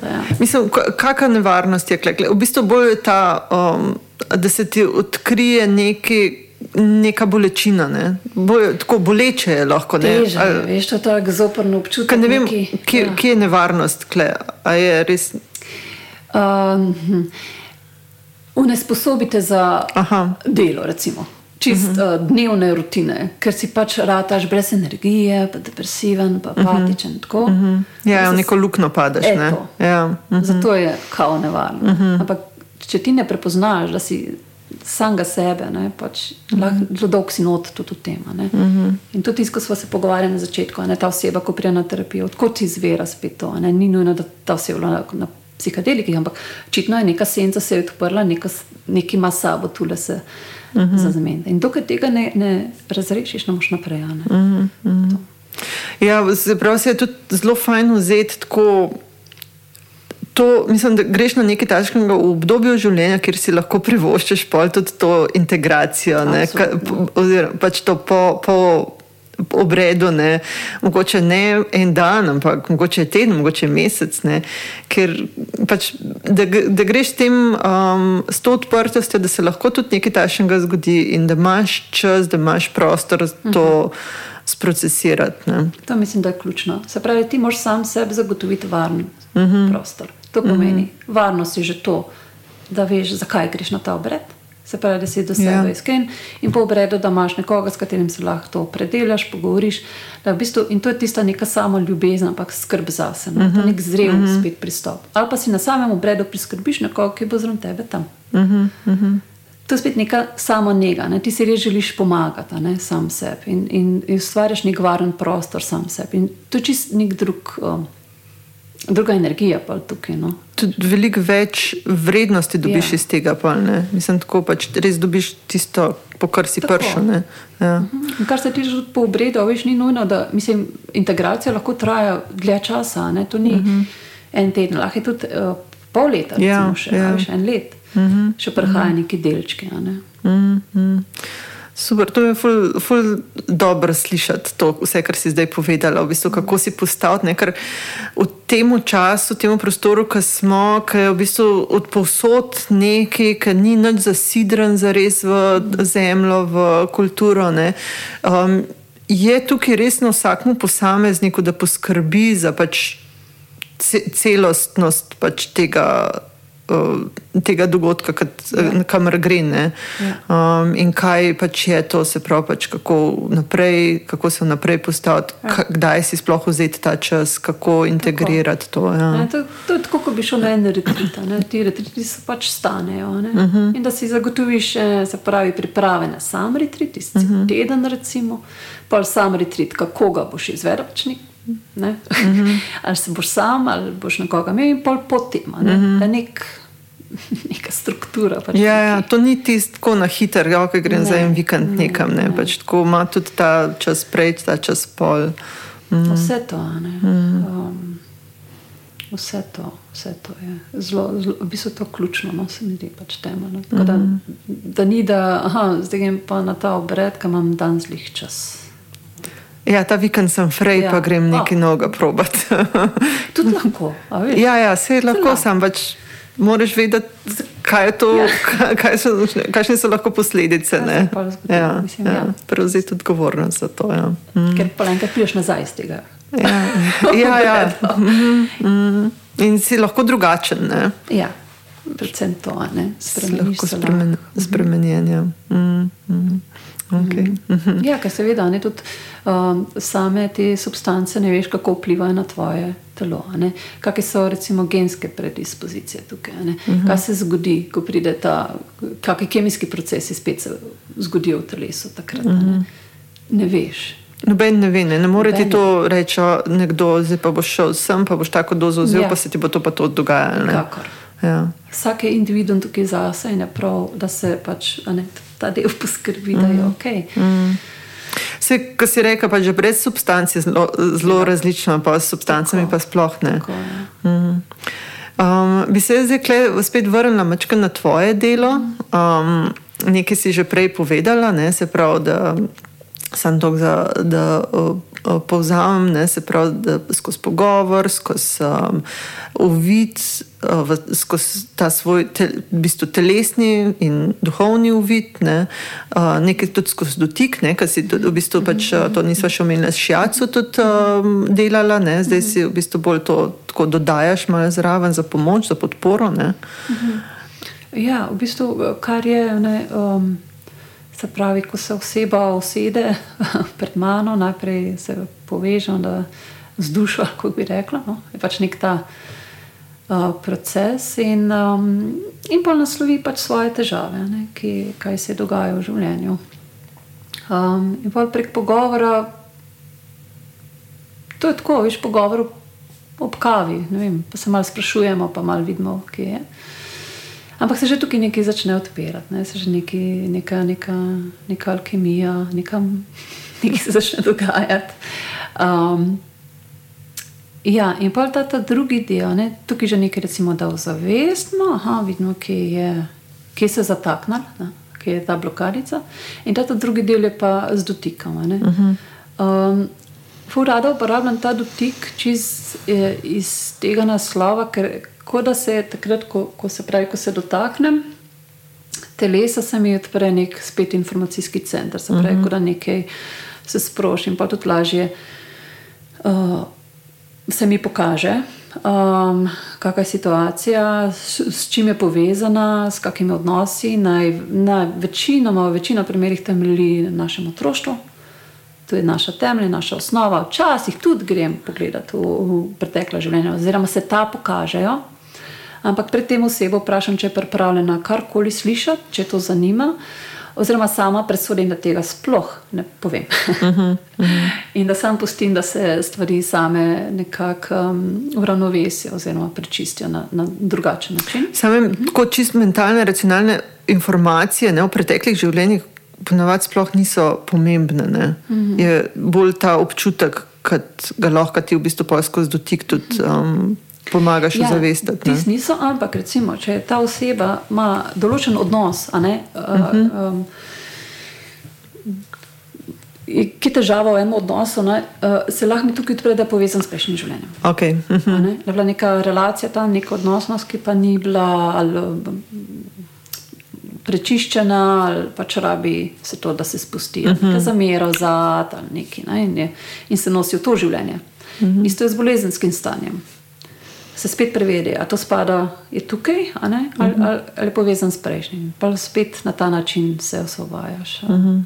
Speaker 2: Da, ja.
Speaker 1: Mislim, kakšna nevarnost je klekle? V bistvu bolj je ta, um, da se ti odkrije neki. Neka bolečina, ne? Bolj, tako boleče je lahko.
Speaker 2: Teže, Ali, veš, to je tako zoprno občutek.
Speaker 1: Ne vem, neki, kje, ja. kje je nevarnost, kle? a je res.
Speaker 2: Um, unesposobite za Aha. delo, recimo čist uh -huh. uh, dnevne rutine, ker si pač rataš brez energije, pa depresiven, pa apatičen. Uh -huh. uh -huh.
Speaker 1: Ja, v neko luknjo padeš. Ne? Ja. Uh
Speaker 2: -huh. Zato je kao nevarno. Uh -huh. Ampak če ti ne prepoznaš, da si samega sebe, ne, pač uh -huh. zelo dolgo si not tudi v tem. Uh -huh. In tudi tisto, ko smo se pogovarjali na začetku, ne, ta oseba, ko prija na terapijo, odkot izvira spet to. Ne, ni nujno, da ta oseba na psihadelikih, ampak očitno je neka senca se je odprla, nekaj ima sabo, tule se uh mhm. -huh. za zamenjati. In dokaj tega ne, ne razrešiš, ne moš naprej. Ne? Uh -huh. uh -huh.
Speaker 1: Ja, prav se je tudi zelo fajn vzeti tako. To, mislim, da greš na nekaj takšnega v obdobju življenja, kjer si lahko privoščiš tudi to integracijo, ne, ka, oziroma pač to po, po obredu, ne, mogoče ne en dan, ampak mogoče teden, mogoče mesec. Ne, ker pač, da, da greš s, tem, um, s to odprtostjo, da se lahko tudi nekaj takšnega zgodi in da imaš čas, da imaš prostor za to. Uh -huh. Sprocesirati. Ne.
Speaker 2: To mislim, da je ključno. Se pravi, ti moraš sam sebi zagotoviti varen uh mhm. -huh. prostor. To pomeni, uh -huh. varnost je že to, da veš, zakaj greš na ta obred, se pravi, da si do sebe ja. iskren in po obredu, da imaš nekoga, s katerim se lahko to predelaš, pogovoriš. V bistvu, in to je tista neka samo ljubezen, ampak skrb za sebe, uh -huh. nek zrel uh mhm. -huh. spet pristop. Ali pa si na samem obredu priskrbiš nekoga, ki bo zraven tebe tam. Uh -huh. Uh -huh. To je spet neka samo njega, ne? ti si res želiš pomagati, ne? sam sebi in, in, in ustvarjaš nek varen prostor sam sebi. In to je čist nek drug. Um, druga energija pa tukaj. No.
Speaker 1: Tudi veliko več vrednosti dobiš ja. iz tega. Pa, Mislim, tako pač res dobiš tisto, po kar si prišel. Ja.
Speaker 2: Mhm. Kar se tiče po obredu, veš, ni nujno, da mislim, integracija lahko traja dlje časa. Ne? To ni uh mhm. -huh. en teden, lahko je tudi uh, pol leta, ja, še, ja. veš, en let. Uh mhm. -huh. Še prihajajo uh -huh. neki delčki. Ne? Uh -huh.
Speaker 1: Super, to je ful, ful dobro slišati, to, vse, kar si zdaj povedala, v bistvu, kako si postal. Ker v tem času, v tem prostoru, ki smo, ki je v bistvu od povsod nekaj, ki ni nič zasidren za res v zemljo, v kulturo. Um, je tukaj resno vsakmu posamezniku, da poskrbi za pač celostnost pač tega. Uh, tega dogodka, ja. kamor gre. Ja. Um, in kaj pač je to, se pravi, pač kako, naprej, kako se naprej postaviti, ja. kdaj si sploh vzeti ta čas, kako integrirati tako. to. Ja.
Speaker 2: Ne, to, to je tako, kot bi šel na en retrit. Ti retriti so pač stanejo. Uh mhm. -huh. In da si zagotoviš, se pravi, priprave na sam retrit, tisti uh mhm. -huh. teden, recimo, pa sam retrit, kako ga boš izvedel. Pač Mm -hmm. ali se boš sam, ali boš nekoga imel, in pol potem. Ne? Mm -hmm. nek, *laughs* neka struktura. Pač
Speaker 1: ja, ja, to ni tisto na hiter, ja, ki gre ne, za en vikend ne, nekam. Ne? Ne. Pač tako ima tudi ta čas prej, ta čas pol.
Speaker 2: Mm. Vse to. Mm. Um, vse to, vse to je zelo, zelo, v bistvu to ključno, no se mi zdi pač temeljno. Da, mm. da ni, da aha, zdaj grem pa na ta obred, ki imam dan zlih čas.
Speaker 1: Ja, ta vikend sem frej, ja. pa grem nekaj noga probat. *laughs*
Speaker 2: Tudi lahko.
Speaker 1: Ja, ja, se lahko sem, pač moraš vedeti, kaj to, ja. kaj so, kakšne so lahko posledice. Ja, ja, ja. Prevzeti odgovornost za to. Ja.
Speaker 2: Mm. Ker pa enkrat priješ nazaj iz tega.
Speaker 1: Ja, *laughs* ja, ja. Mm, mm. In si lahko drugačen. Ne?
Speaker 2: Ja, predvsem to, ne
Speaker 1: spremenjen. Spremenjen. Ja. Mm, mm. Okay.
Speaker 2: Mm -hmm. Ja, ker seveda ne, tudi um, same te substance ne veš, kako vplivajo na tvoje telo. Kakšne so recimo genske predispozicije tukaj? Mm -hmm. Kaj se zgodi, ko pride ta, kakšni kemijski procesi spet se zgodijo v telesu takrat? Mm -hmm. ne? ne veš.
Speaker 1: Noben ne ve, ne, ne more ti to reči, nekdo, zdaj pa boš šel sem, pa boš tako dozo vzel, ja. pa se ti bo to pa to dogajalo.
Speaker 2: Ja. Vsak je individuum tukaj zase in je prav, da se pač ne, ta del poskrbi, mm. da je ok. Mm.
Speaker 1: Vse, kar si rekel, pa že brez substanc je zelo, zelo ja. različno, pa s substancami tako, pa sploh ne. Tako, ja. mm. um, bi se zdaj kle, spet vrnila na tvoje delo. Um, nekaj si že prej povedala, ne, se pravi, da Sam to, da, da uh, povzamem, ne, se pravi, da skozi pogovor, skozi um, uvid, uh, skozi ta svoj te, v bistvu telesni in duhovni uvid, ne, uh, nekaj tudi skozi dotik, ne, ker si v bistvu pač, uh, to nismo še omenili, s šjaco tudi um, delala, ne, zdaj si v bistvu bolj to tako dodajaš malo zraven za pomoč, za podporo. Ne.
Speaker 2: Ja, v bistvu, kar je. Ne, um... Se pravi, ko se oseba usede *laughs* pred mano, najprej se povežem z dušo, *laughs* kako bi rekla. No? Je pač nek ta uh, proces in, um, in pa naslovi pač svoje težave, ne? Ki, kaj se dogaja v življenju. Um, in pa prek pogovora, to je tako, veš, pogovor ob kavi, vem, pa se malo sprašujemo, pa malo vidimo, kje je. Ampak se že tukaj nekaj začne odpirati, ne? se že nekaj, neka, neka, neka alkemija, neka, *laughs* nekaj se začne dogajati. Um, ja, in pa ta, ta drugi del, ne? tukaj že nekaj, recimo, da ozavestimo, da vidimo, kje, je, kje se je zataknilo, kje je ta blokadica. In ta, ta drugi del je pa z dotikom. Uh -huh. um, Furada uporabljam ta dotik čez, eh, iz tega naslova, ker kot da se takrat, ko, ko se pravi, ko se dotaknem telesa, se mi odpre nek spet informacijski center, se pravi, uh -huh. da nekaj se sproši in pa tudi lažje uh, se mi pokaže. Um, kakšna je situacija, s, s čim je povezana, s kakimi odnosi. Naj, naj, večinoma, v večino primerih temelji na našem otroštvu, to je naša temelj, naša osnova. Včasih tudi grem pogledati v, v preteklo življenje, oziroma se ta pokažejo, ampak pred tem osebo vprašam, če je pripravljena karkoli slišati, če to zanima. Oziroma, sama presodim, da tega sploh ne povem. Uh -huh, uh -huh. In da sam pustim, da se stvari same nekako um, uravnovesijo, oziroma prečistijo na, na drugačen način.
Speaker 1: Same, uh -huh. kot čist mentalne, racionalne informacije ne, o preteklih življenjih, ponovadi sploh niso pomembne. Uh -huh. Je bolj ta občutek, ki ga lahko ti v bistvu skozi dotik tudi. Um, pomagaš ja, zavestiti.
Speaker 2: Ti niso, ampak recimo, če ta oseba ima določen odnos, uh -huh. um, ki je težava v enem odnosu, ne, uh, se lahko mi tukaj odpre, da je povezan s prejšnjim življenjem.
Speaker 1: Okay. Uh -huh.
Speaker 2: ne, je bila neka relacija tam, neka odnosnost, ki pa ni bila. Ali, Prečiščena, ali pač rabi se to, da se spusti, uh -huh. za mero, za nekaj, ne, in, je, in se nosi v to življenje. Uh -huh. Isto je z bolezenskim stanjem se spet preveri, ali to spada tukaj ali, uh -huh. ali, ali je povezan s prejšnjim. Pa spet na ta način se osvobajaš. -huh.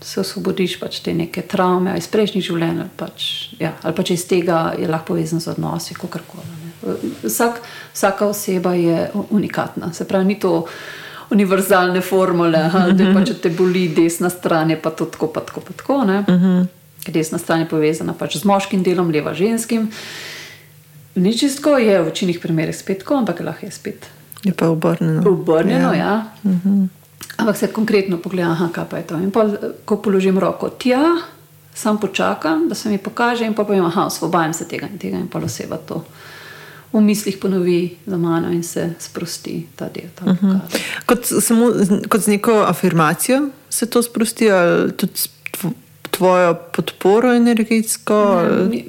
Speaker 2: Se osvobodiš pač te neke travme iz prejšnjih življenj, ali pač, ja, ali pač iz tega je lahko povezan z odnosi, kako koli. Vsak, vsaka oseba je unikatna, se pravi, ni to univerzalne formule, da pa, če te boli desna stran, je pa to tako, pa tako, pa tako. Uh -huh. Desna stran je povezana pač z moškim delom, leva ženskim. Uh, Ni čisto, je v večini primerih spet tako, ampak lahko je spet.
Speaker 1: Je pa obrnjeno.
Speaker 2: Obrnjeno, ja. ja. Uh mhm. -huh. Ampak se konkretno pogleda, aha, kaj pa je to. In pa, ko položim roko tja, sam počakam, da se mi pokaže, in pa povem, aha, osvobajam se tega in tega, in pa oseba to. V mislih ponovi za mano in se sprosti ta del. Ta uh mhm. -huh.
Speaker 1: kot, samo, kot z neko afirmacijo se to sprosti, ali tudi tvojo podporo energetsko? Ne, mi,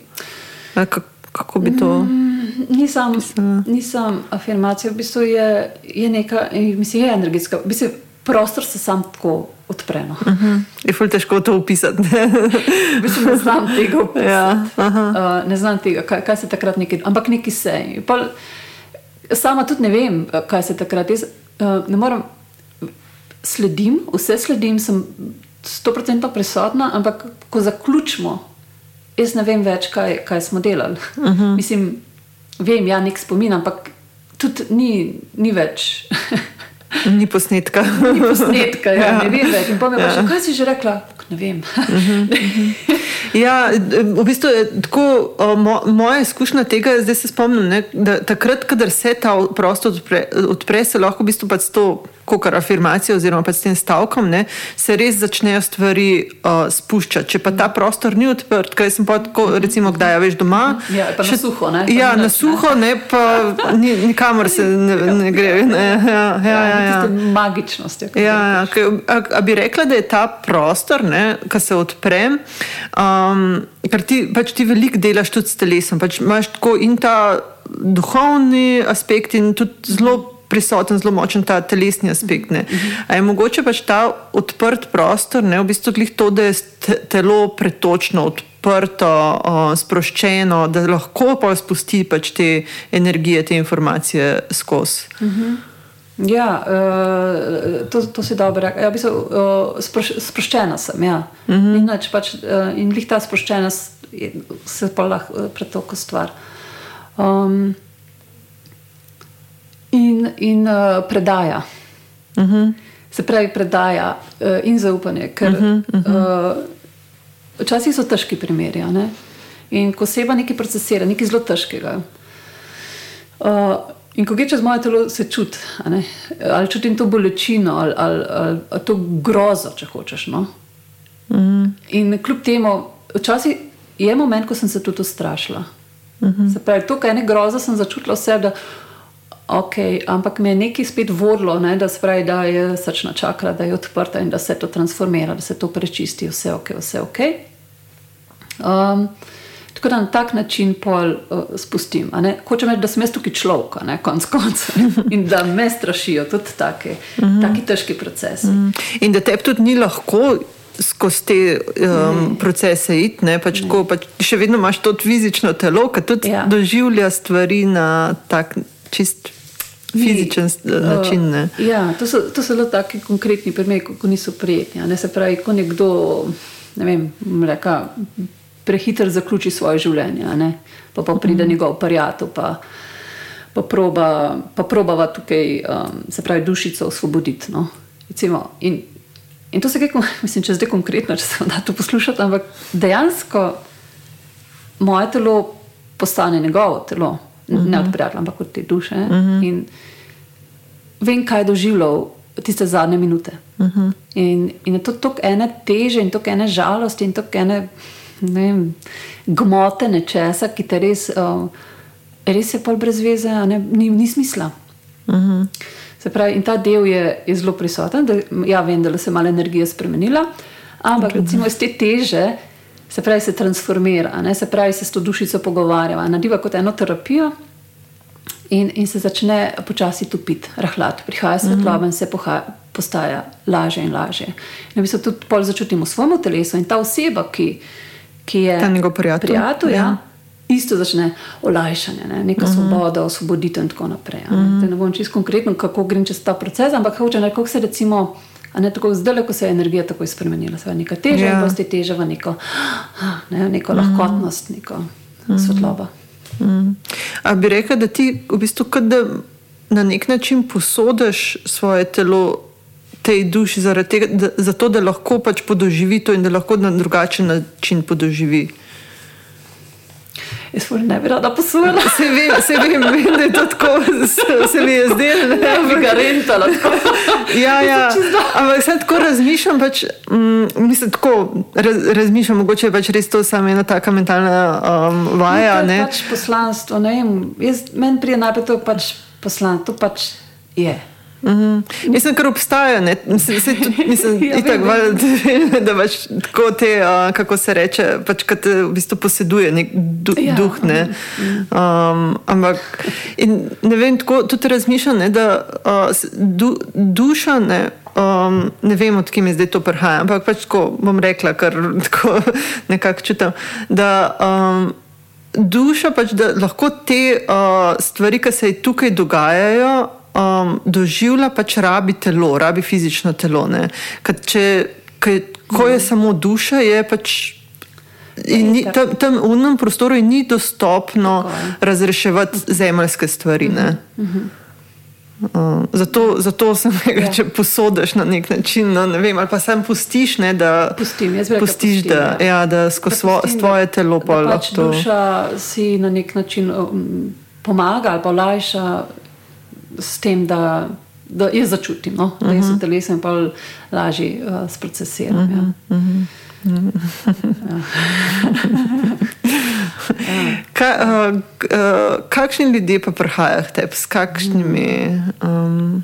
Speaker 1: ali, kako bi to? Mm,
Speaker 2: nisem, nisem afirmacija, v bistvu je, je neka, mislim, je energetska. V bistvu prostor se sam tako odpre. No. Uh
Speaker 1: -huh. Je fulj težko to opisati.
Speaker 2: v bistvu ne znam tega opisati. Ja, uh, ne znam tega, kaj, kaj se takrat nekaj, ampak neki se. Pa, sama tudi ne vem, kaj se takrat je. Uh, ne morem, sledim, vse sledim, sem 100% prisotna, ampak ko zaključimo jaz ne vem več, kaj, kaj smo delali. Uh mhm. -huh. *laughs* Mislim, vem, ja, nek spomin, ampak tudi ni, ni več. *laughs*
Speaker 1: Ni posnetka. *laughs*
Speaker 2: Ni posnetka, ja, ja. ne vem več. Ja. Še, kaj si že rekla? Ne vem. Uh mhm. -huh.
Speaker 1: Ja, v bistvu je tako, mo, moja izkušnja tega, zdaj se spomnim, ne, da takrat, ko se ta prostor odpre, odpre, se lahko v bistvu pač to kot afirmacijo, oziroma pač s tem stavkom, ne, se res začnejo stvari uh, spuščati. Če pa ta prostor ni odprt, kaj sem pa tako, recimo, kdaj ja, veš doma.
Speaker 2: Ja, pa še, na suho, ne?
Speaker 1: Ja, na suho, ne, pa ni, nikamor se ne, ne gre. Ne, ja, ja, ja, ja.
Speaker 2: Magičnost.
Speaker 1: Ja, ja, a, a bi rekla, da je ta prostor, ki se odpre, um, ker ti, pač ti veliko delaš tudi s telesom, pač imaš tako in ta duhovni aspekt in tudi zelo prisoten, zelo močen ta telesni aspekt. Ne. Je mogoče pač ta odprt prostor, ne, v bistvu to, da je telo pretočno odprto, o, sproščeno, da lahko pa spusti pač te energije, te informacije skozi.
Speaker 2: Ja, uh, to, to si dobro rekel. Ja, v bistvu, uh, sproš, sproščena sem. Ja. Uh -huh. In, pač, uh, in ta sproščenost se pa lahko pretoko stvar. Um, in, in uh, predaja. Uh mhm. -huh. Se pravi, predaja uh, in zaupanje. Ker uh -huh, uh -huh. Uh, včasih so težki primeri. In ko oseba nekaj procesira, nekaj zelo težkega. Uh, in ko gre čez moje telo, se čuti, ali čutim to bolečino, ali, ali, ali, ali to grozo, če hočeš. No? Uh mhm. -huh. In kljub temu, včasih je moment, ko sem se tudi ustrašila. Uh mhm. -huh. Se pravi, to, kar je grozo, sem začutila vse. Okay, ampak me je nekaj spet vodilo, ne, da, spravi, da je srčna čakra, da je odprta in da se to transformira, da se to prečisti, vse ok, vse ok. Um, tako da na tak način pol uh, spustim. Hočem reči, da sem jaz tukaj človek, konc koncev, in da me strašijo tudi taki, mm -hmm. taki težki procesi. Mm
Speaker 1: -hmm. In da te tudi ni lahko. Skozi te um, procese iti, pač pač še vedno imaš to fizično telo, ki tudi ja. doživlja stvari na tak čist fizičen Ni, uh, način. Ne?
Speaker 2: Ja, to so, to so zelo taki konkretni primeri, ko niso prijetni. Ne? Se pravi, ko nekdo ne vem, reka, prehiter zaključi svoje življenje, pa, pa pride mm. njegov pariat. Pa, pa, proba, pa probava tukaj, um, se pravi, dušico osvoboditi. No? In, in to se kaj, *laughs* mislim, če zdaj konkretno, če se da to poslušati, ampak dejansko moje telo postane njegovo telo uh -huh. ne od prijatelja, ampak od te duše. Uh -huh. In vem, kaj je doživljal tiste zadnje minute. Uh -huh. in, in je to tako ene teže, in tako ene žalosti, in tako ene vem, gmote nečesa, ki te res, uh, res je pol brez veze, ne, ni, ni smisla. Uh -huh. Se pravi, in ta del je, je zelo prisoten, da ja, vem, da se je malo energija spremenila, ampak okay. recimo iz te teže se pravi, se transformira, ne? se pravi, se s to dušico pogovarjava, nadiva kot eno terapijo in, in se začne počasi topiti, rahlat, prihaja svetloba mm -hmm. in se poha, postaja lažje in lažje. In mi se tudi pol začutimo v svojem telesu in ta oseba, ki, ki je
Speaker 1: ta njegov prijatelj.
Speaker 2: prijatelj ja. Ja, Isto začne olajšanje, ne? neka uh mhm. -huh. svoboda, osvoboditev in tako naprej. Uh -huh. Ne mhm. bom čisto konkretno, kako grem čez ta proces, ampak hoče reči, kako se recimo Ne, tako zdaj, ko se je energija tako spremenila, se je neka teža, ja. in teža v neko, *gasps* ne, neko mm. lahkotnost, neko mm. svetlobo.
Speaker 1: Mm. A bi rekel, da ti v bistvu na nek način posodiš svoje telo tej duši, tega, da, zato da lahko pač podoživi to in da lahko na drugačen način podoživi.
Speaker 2: Jaz pa ne bi rada poslušala. *laughs*
Speaker 1: Se vem, se vem, vem, da je to tako, se, se mi je zdelo, da
Speaker 2: ne bi ga rentala. *laughs*
Speaker 1: Ja, ja. Ampak sem tako razmišljam, pač, mm, mislim, tako raz, razmišljam, mogoče je pač res to samo ena taka mentalna um, vaja.
Speaker 2: No, to je pač poslanstvo, ne vem, jaz, meni prije najprej to pač poslanstvo, to pač je.
Speaker 1: Mm -hmm. Mislim, kar obstaja, ne? mislim, se, tudi, mislim *laughs* ja, itak, val, *laughs* da pač tako te, uh, kako se reče, pač, kad v bistvu poseduje nek du, ja. duh. Ne? Um, ampak ne vem, tako tudi razmišljam, ne, da uh, du, duša ne. Um, ne vem, odkje mi zdaj to prihaja, ampak pač tako bom rekla, kar *laughs* tako nekako čutim. Da, um, duša pač, da lahko te uh, stvari, ki se tukaj dogajajo, um, doživlja, pač rabi telo, rabi fizično telo. Če, kaj, ko je samo duša, je pač. In ni, tam, tam v unem prostoru ni dostopno razreševati zemeljske stvari. Uh, zato, zato sem rekel, ja. če posodiš na nek način, no, ne vem, ali pa sam pustiš, ne, da
Speaker 2: pustim,
Speaker 1: pustiš, pustim, da, ja. Ja, da skozi svo, svoje telo
Speaker 2: pa pač lahko. Duša si na nek način um, pomaga ali pa lajša s tem, da da jaz začutim, no? da jaz v telesu in pa lažje uh, sprocesiram. Ja.
Speaker 1: Uh *laughs* -huh. Ka, uh, uh, kakšni ljudje pa prihajajo k tebi, s kakšnimi um,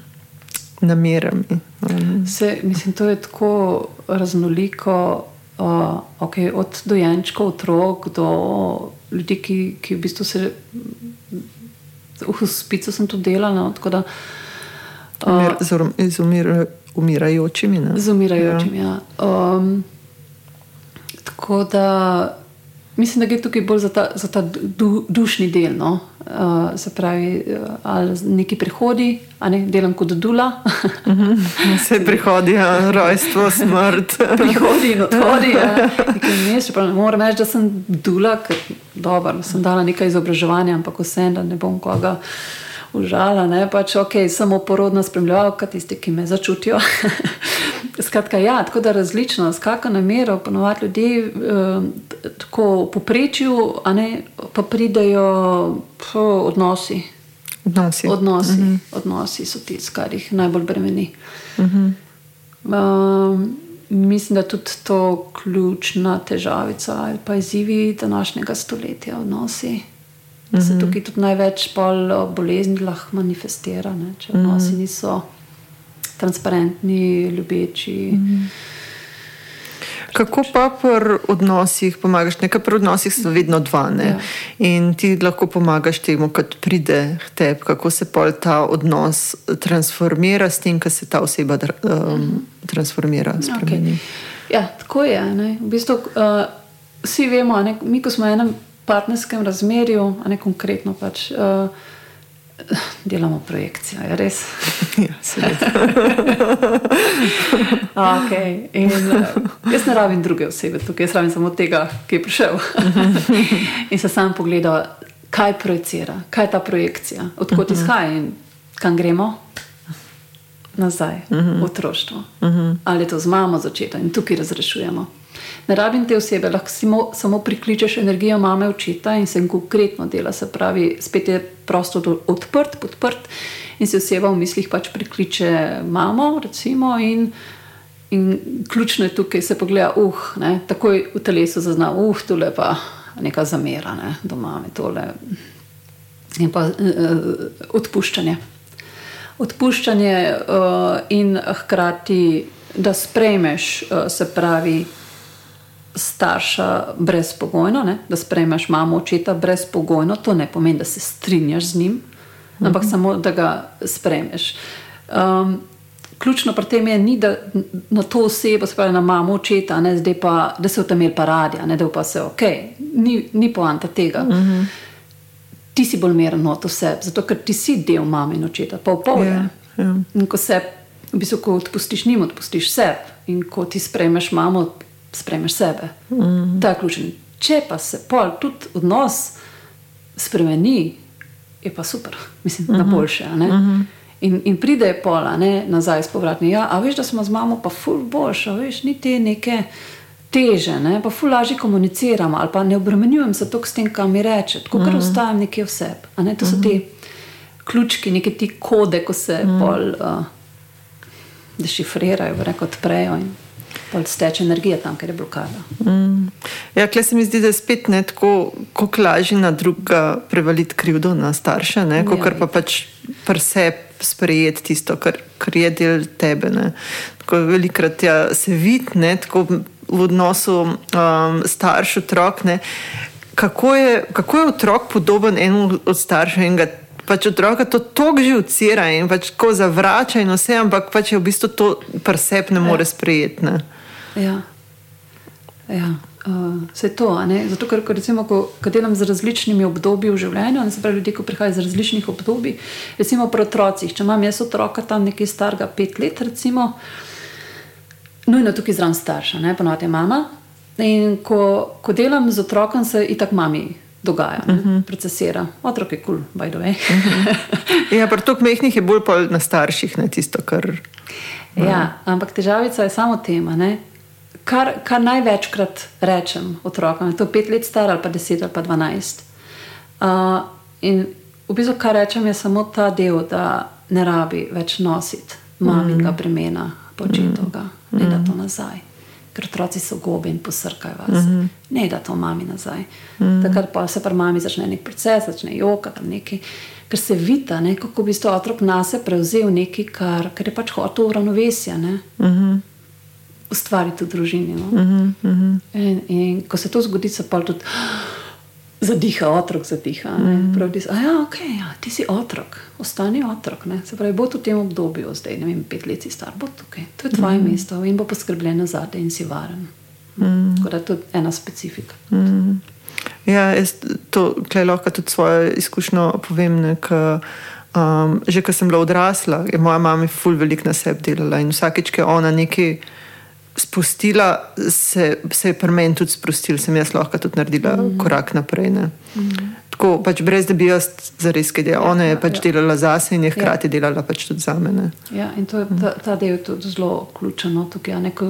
Speaker 1: namerami? Um.
Speaker 2: Se, mislim, to je tako raznoliko, uh, okay, od dojenčkov, otrok do ljudi, ki, ki v bistvu se v hospicu sem tudi delala. No, da,
Speaker 1: uh, z umir, umirajočimi. Ne?
Speaker 2: Z umirajočimi, ja. ja. Um, tako da mislim, da gre tukaj bolj za ta, za ta du, dušni del. No? Uh, se pravi, uh, ali neki prihodi, ne delam kot dula.
Speaker 1: Vse prihodi, ja, rojstvo, smrt.
Speaker 2: prihodi in odhodi. Ja. Mes, moram reči, da sem dula, ker dobro, sem dala nekaj izobraževanja, ampak vsem, da ne bom koga užala, ne pač ok, samo porodna spremljalka, tisti, ki me začutijo. *laughs* Skratka, ja, tako da različno, s kakšno namero, ponovadi ljudje eh, tako poprečju, a ne pa pridejo po odnosi.
Speaker 1: Odnosi.
Speaker 2: Odnosi, uh mhm. -huh. odnosi so ti, kar jih najbolj bremeni. Uh -huh. um, mislim, da je tudi to ključna težavica ali pa izzivi današnjega stoletja, odnosi da se mhm. tukaj tudi največ bolezni lahko manifestira, ne? če mhm. odnosi niso transparentni, ljubeči. Mhm.
Speaker 1: Kako pa pri odnosih pomagaš? Nekaj pri odnosih so vedno dva. Ja. In ti lahko pomagaš temu, kad pride tebi, kako se pol ta odnos transformira s tem, kar se ta oseba um, transformira. Okay.
Speaker 2: Ja, tako je. Ne? V bistvu uh, vsi vemo, ne? mi, ko smo enem partnerskem razmerju, a ne konkretno pač. Uh, Delamo projekcijo, je res. *laughs*
Speaker 1: Ja, *laughs*
Speaker 2: okay. In, uh, jaz ne rabim druge osebe tukaj, jaz rabim samo tega, ki je prišel. *laughs* in se sam pogleda, kaj projicira, kaj je ta projekcija, odkot mhm. izhaja in kam gremo. Nazaj, v otroštvo. Ali je to z mamo začeto in tukaj razrešujemo ne rabim te osebe, lahko samo, samo prikličeš energijo mame, očeta in se konkretno dela. Se pravi, spet je prostor odprt, podprt in se oseba v mislih pač prikliče mamo. Recimo, in, in ključno je tukaj, se pogleda, uh, ne, takoj v telesu zazna, uh, tu je pa neka zamera ne, do mame. Tole. In pa uh, odpuščanje. Odpuščanje uh, in hkrati, da sprejmeš, uh, se pravi, starša brezpogojno, ne? da sprejmeš mamo, očeta brezpogojno, to ne pomeni, da se strinjaš z njim, ampak mhm. samo da ga sprejmeš. Um, ključno pri tem je, ni, da na to osebo, spravi na mamo, očeta, ne? zdaj pa da se v tem pa radi, ne da pa se ok, ni, ni poanta tega. Mhm. Ti si bolj meren od sebe, zato ker ti si del mame in očeta, pa pol. Yeah, ja, yeah. Ja. In ko se, v bistvu, ko odpustiš njim, odpustiš sebe. In ko ti sprejmeš mamo, spremeš sebe. Mm. To je ključno. Če pa se pol tudi odnos spremeni, je pa super, mislim, mm -hmm. na mhm. boljše. Mm -hmm. in, in pride pola ne, nazaj s povratni. Ja, a veš, da smo z mamo pa ful boljša, veš, ni te neke. Teže, ne? pa ful lažje komuniciramo, ali pa ne obremenjujem se toliko s tem, kar mi reče, tako ker mm -hmm. ostajam nekje vse. Ne? To so mm -hmm. ti ključki, neki ti kode, ko se mm -hmm. bolj uh, dešifrirajo, reko odprejo. In pa steče energija tam, ker je blokada. Mm.
Speaker 1: Ja, klej se mi zdi, da je spet ne tako, kako lažje na druga prevaliti krivdo na starše, kot ja, pa pač prse sprejeti tisto, kar, kar je del tebe. Ne. Tako velikrat ja, se vidi v odnosu um, starš-otrok. Kako je, kako je otrok podoben enemu od staršev in ga pač otroka to tako že ucira in pač tako zavrača, in vse, ampak pač je v bistvu to presep ne more ja. sprejeti. Ne?
Speaker 2: Ja. Ja. Uh, vse to. Zato, ker ko, recimo, ko, ko delam z različnimi obdobji v življenju, se pravi, ljudje, ki prihajajo iz različnih obdobij, recimo pri otrocih. Če imam jaz otroka tam nekaj starega, pet let, recimo, nujno tukaj zraven starša, ponovadi je mama. In ko, ko delam z otrokom, se itak mami dogaja, uh mhm. -huh. procesira. Otrok je kul, cool, by the way. uh mhm.
Speaker 1: -huh. Ja, pri toliko mehkih je bolj na starših, ne tisto, kar.
Speaker 2: Ja, ampak težavica je samo tema. Kar, kar največkrat rečem otrokom, je to pet let star ali pa deset ali pa dvanajst. Uh, in v bistvu, kar rečem, je samo ta del, da ne rabi več nositi maminega bremena, početovega, mm. ne da to nazaj. Ker otroci so gobi in posrkajo vas, mm -hmm. ne da to mami nazaj. Mm. Takrat pa se pri mami začne nek proces, začne jokati nekaj, ker se vidi, kako bi to otrok nas prevzel nekaj, kar, kar je pač hotel uravnovesja. Mm -hmm. Ustvariti v družini. No? Mm -hmm. in, in ko se to zgodi, se pa tudi zadiha, otrok zadiha. Mm. Pravi, da ja, okay, ja, ti si otrok, ostani otrok. Ne? Se pravi, bo v tem obdobju, zdaj ne vem, pet let si star, bo tukaj. To je tvoje mm. mesto in bo poskrbljeno za te in si varen. Mm. Tako da je to ena specifika. Mm.
Speaker 1: Ja, jaz to lahko tudi svojo izkušnjo povem. Ne, k, um, že ko sem bila odrasla, je moja mama ful veliko na sebi delala in vsakeč, ko je ona nekaj spustila, se, se je pri meni tudi sprostil, sem jaz lahko tudi naredila mm. korak naprej. Mm. Tako pač brez da bi jaz za res kaj delala. Ja, Ona je ja, pač ja. delala zase in je hkrati ja. delala pač tudi za mene.
Speaker 2: Ja, in to je, ta, ta del je tudi zelo ključen.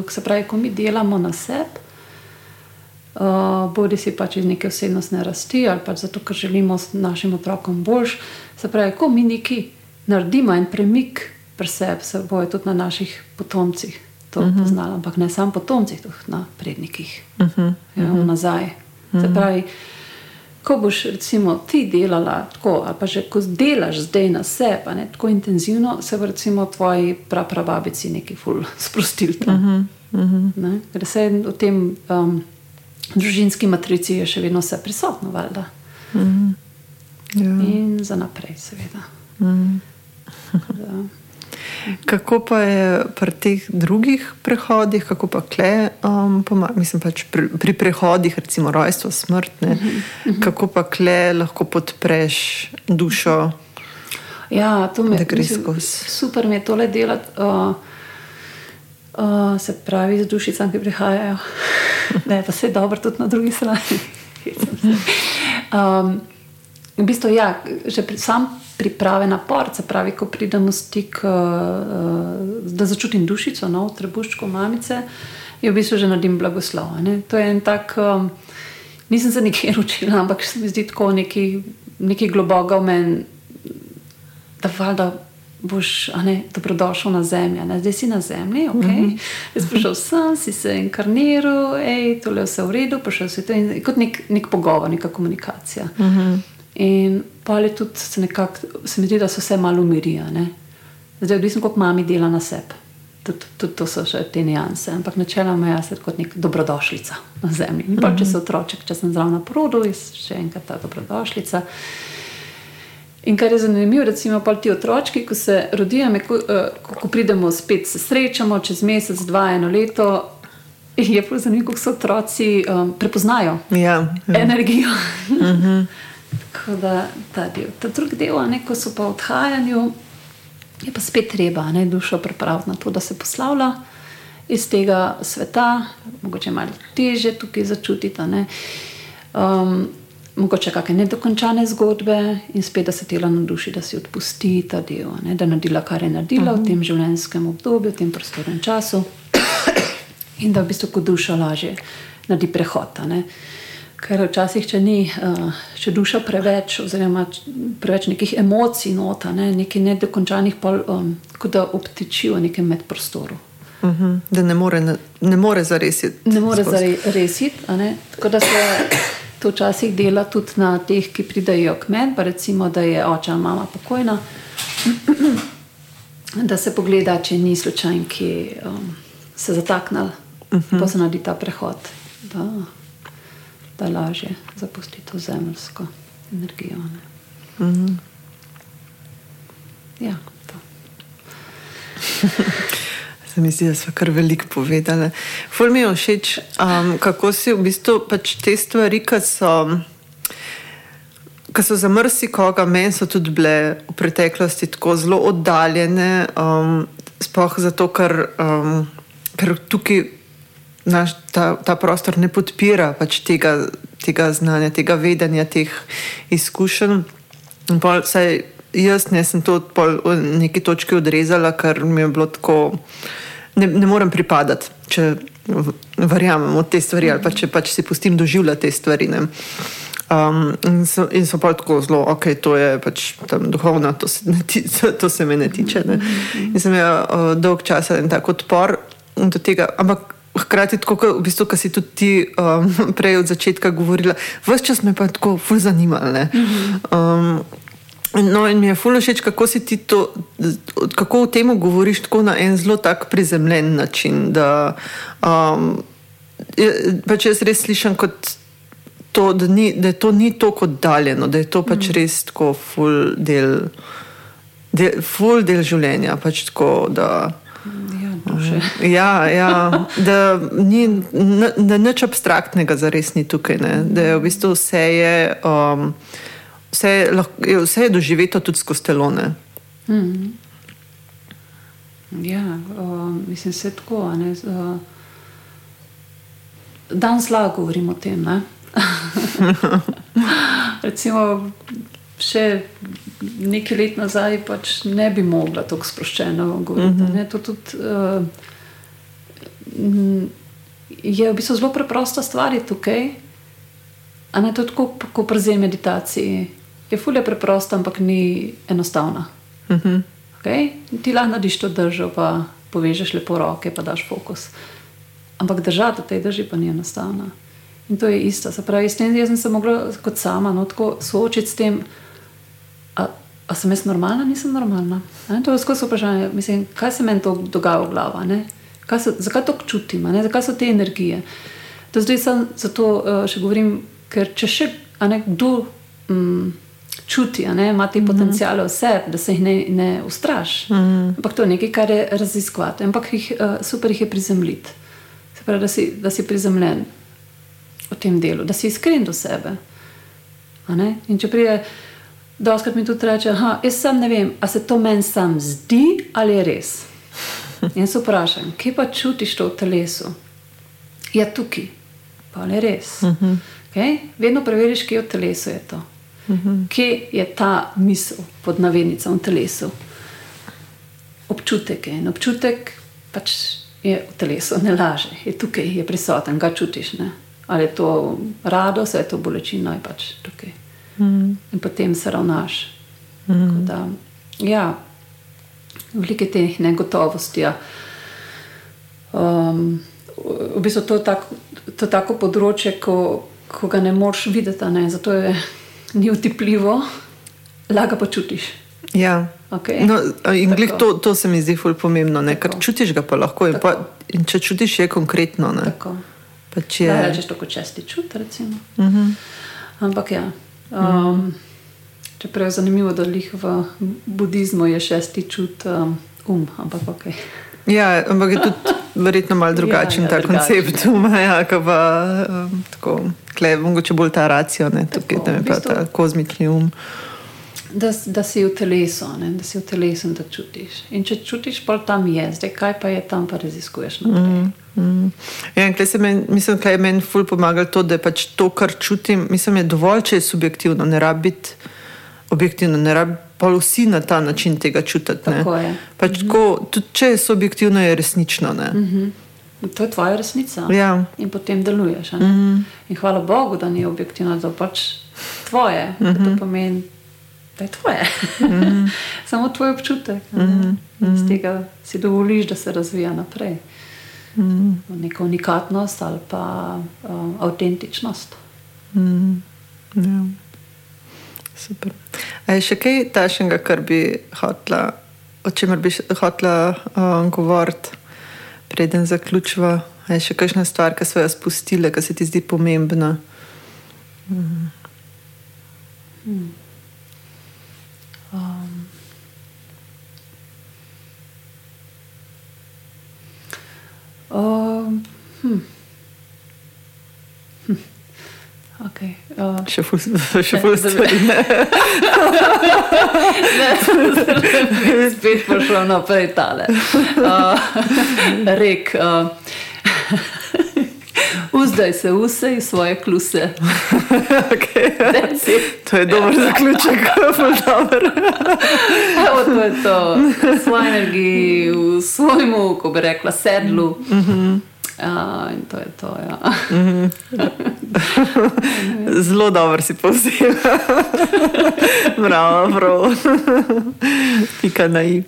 Speaker 2: Se pravi, ko mi delamo na sebi. Uh, bodi si pač iz neke osebnostne rasti ali pač zato, ker želimo našim otrokom boljš. Se pravi, ko mi nekaj naredimo en premik pri sebi, se boje tudi na naših potomcih to uh mhm. -huh. poznala, ampak ne samo potomcih, tudi na prednikih, uh mhm. -huh. ja, -huh. nazaj. Uh -huh. Se pravi, ko boš recimo ti delala tako, ali pa že ko delaš zdaj na sebe, tako intenzivno, se bo recimo tvoji praprababici neki ful *laughs* sprostili. Uh -huh. uh -huh. Ker se v tem um, družinski matrici je še vedno vse prisotno, valjda. Uh -huh. ja. In za naprej, seveda. Uh -huh.
Speaker 1: Kako pa je pri teh drugih prehodih, kako pa kle, um, mislim pač pri, pri prehodih, recimo rojstvo, smrt, ne, uh -huh, uh -huh. kako pa kle lahko podpreš dušo?
Speaker 2: Ja, to me skozi. Super mi je tole delati. Uh, uh, se pravi, z dušicami, ki prihajajo, *laughs* ne, pa vse je dobro, tudi na drugi strani. *laughs* um, v bistvu, ja, že pri, sam priprave na por, se pravi, ko pridemo v stik, uh, da začutim dušico, no, trebuščko mamice, je v bistvu že naredim blagoslov. Ne? To je en tak, um, nisem se nikjer *laughs* učila, ampak se mi zdi tako neki, neki globoko v meni, da valjda. Boš ne, dobrodošel na zemlji, ne? zdaj si na zemlji, ok. Mm -hmm. Prišel sem, si se inkarniral, hej, tole je vse v redu, prišel si to in kot nek, nek pogovor, neka komunikacija. Mm -hmm. In pa je tudi se nekako, se mi zdi, da se vse malo umirijo. Zdaj, odvisno kako mami dela na sebi. Tudi, tudi to so še te nianse. Ampak načeloma jaz kot nek dobrodošlica na zemlji. In pa če mhm. se otroček, če sem zraven na porodu, je še enkrat ta dobrodošlica. In kar je zanimivo, recimo, pa ti otroci, ko se rodijo, ko, eh, ko, ko pridemo spet, se srečamo čez mesec, dva, eno leto. Je pa zanimivo, kako so otroci um, prepoznajo ja, ja. energijo. Uh mhm. -huh. Tako da ta del. Ta drugi del, ne, ko so pa v odhajanju, je pa spet treba ne, dušo pripraviti na to, da se poslavlja iz tega sveta, mogoče malo teže tukaj začutiti. Um, mogoče kakšne nedokončane zgodbe in spet da se tela na duši, da si odpusti ta del, ne, da naredila, kar je naredila uh -huh. v mhm. tem življenjskem obdobju, v tem prostornem času in da v bistvu kot duša lažje naredi prehod. Ker včasih, če ni uh, če duša preveč, oziroma preveč nekih emocij, nota, ne, nekaj nedokončanih, pol, um, kot da obtičijo v nekem medprostoru.
Speaker 1: Uh mhm, -huh, da ne more, ne, ne more zaresiti.
Speaker 2: Ne more zaresiti. Tako da se to včasih dela tudi na teh, ki pridajo k meni, pa recimo, da je oče ali mama pokojna. Da se pogleda, če ni slučajno, ki um, se zataknil, uh -huh. pa se naredi ta prehod. Da da je lažje zapustiti to zemljsko energijo. Mm -hmm. Ja, to. *laughs*
Speaker 1: Se mi zdi, da smo kar veliko povedali. Ful mi je všeč, um, kako si v bistvu pač te stvari, ki so. Ki so za marsikoga, meni so tudi bile v preteklosti tako zelo oddaljene, um, sploh zato, ker, um, ker tukaj naš, ta, ta prostor ne podpira pač tega, tega znanja, tega vedenja, teh izkušenj. Saj, jaz ne sem to v neki točki odrezala, ker mi je bilo tako, ne, ne morem pripadati, če verjamem v te stvari ali pa če pač si pustim doživljati te stvari. Um, in, so, in so pa tako zelo, ok, to je pač tam duhovno, to se, ti, *laughs* to se me ne tiče. Ne. In sem imel uh, dolg čas en tak odpor do tega. Ampak hkrati, tako kot v bistvu, si tudi ti um, *laughs* prej od začetka govorila, vse čas me pa tako ful zanimalo. Um, No, in mi je fulno všeč, kako si ti to, kako o tem govoriš tako na en zelo tak prizemljen način. Da, um, pač jaz res slišim kot to, da, ni, da je to ni tako oddaljeno, da je to pač mm. res tako full del, del, full del življenja. Pač tako, da, Ja, ja, da ni da nič abstraktnega, za res ni tukaj. Ne? Da je v bistvu vse, je, um, vse, je, vse je doživeto tudi skozi telone. Hmm.
Speaker 2: Ja, um, mislim, je tako. Uh, danes lahko govorimo o tem. *laughs* Recimo, še nekaj let nazaj pač ne bi mogla tako sproščeno govoriti. Mm -hmm. To tudi, uh, je v bistvu zelo preprosta stvar tukaj. A ne to tako, kot pri meditaciji. Je fulje preprosta, ampak ni enostavna. Mm -hmm. okay? Ti lahko narediš to držo, pa povežeš lepo roke, pa daš fokus. Ampak držati v tej drži pa ni enostavna. In to je isto. Se pravi, tem, jaz sem se mogla kot sama no, soočiti s tem, a, a sem jaz normalna, nisem normalna. Ne? To je skozi vprašanje, mislim, kaj se meni to dogaja v glavi, zakaj to čutim, ne? zakaj so te energije. To zdaj sem zato uh, še govorim, ker če še kdo um, čuti, ne, ima te mm -hmm. potencijale v sebi, da se jih ne, ne ustraši. Mm -hmm. Ampak to je nekaj, kar je raziskovati. Ampak jih, uh, super jih je prizemljiti. Se pravi, da si, da si prizemljen v tem delu, da si iskren do sebe. In če pride, da oskrat mi tudi reče, da jaz sam ne vem, ali se to meni sam zdi ali je res. In se vprašam, kje pa čutiš to v telesu? Je ja, tukaj, pa je res. Uh -huh. okay? Vedno preveriš, kje v telesu je to. Uh -huh. Kje je ta misel pod navednicami v telesu? Občutek je in občutek pač je v telesu, ne laže, je tukaj, je prisoten, ga čutiš. Ne? ali je to radost, ali je to bolečina, je pač tukaj. Mm. In potem se ravnaš. Mm. Da, ja, velike teh negotovosti. Ja. Um, v bistvu to je tako, to tako področje, ko, ko ga ne moreš videti, ne? zato je ni utipljivo, laga pa čutiš.
Speaker 1: Ja. Okay. No, in to, to se mi zdi fulj pomembno, ker čutiš ga pa lahko. In pa, in če čutiš, je konkretno.
Speaker 2: Pač je... Da, rečeš to kot česti čut, recimo. Uh mhm. -huh. Ampak ja. Um. Čeprav je zanimivo, da jih v budizmu je šesti čut um, um ampak ok.
Speaker 1: Ja, ampak je tudi verjetno malo drugačen ja, ja, ta drugačen, koncept uma, *laughs* ja, pa, um, tako, kle, mogoče bolj ta racijo, ne, tukaj, tako, da je pa ta kozmični um.
Speaker 2: Da, da si v telesu, ne? da si v telesu in da čutiš. In če čutiš, pa tam je, zdaj kaj pa je tam, pa raziskuješ. Mm.
Speaker 1: Mm. Ja, men, mislim, da je meni ful pomagalo to, da pač to, kar čutim, mislim, je dovolj, če je subjektivno, ne rabi biti objektivno, ne rabi pa vsi na ta način tega čutiti. Pač mm -hmm. tako, tudi če je subjektivno, je resnično. Mm -hmm.
Speaker 2: To je tvoja resnica. Ja. In potem deluješ. Mm -hmm. In hvala Bogu, da ni objektivno, da pač tvoje. Mm -hmm. To mhm. pomeni, da je tvoje. Mm -hmm. *laughs* Samo tvoj občutek. Mm -hmm. Z tega si dovoliš, da se razvija naprej mm. neko unikatnost ali pa um, avtentičnost. Mm.
Speaker 1: Ja. Super. A je še kaj tašnega, kar bi hotla, o čemer bi hotla um, govoriti, preden zaključiva? A je še kakšna stvar, ki so jo spustile, ki se ti zdi pomembna? Mm. Mm. Um,
Speaker 2: hm. Hm. Okay, uh,
Speaker 1: še bolj *laughs* *laughs* stvari.
Speaker 2: Spet pošlo naprej tale. Uh, rek. Uh, *laughs* Vzdaj se vse in svoje kluse. *laughs*
Speaker 1: Okay. To je dober zaključek, *laughs* dober. *laughs*
Speaker 2: Evo, to je to. V svoji energiji, v svojemu, ko bi rekla, sedlu. Mm -hmm. Ja, in to je to. Ja. *laughs*
Speaker 1: Zelo dobro si povzel. *laughs* Bravo, prav. *laughs* Pika na i.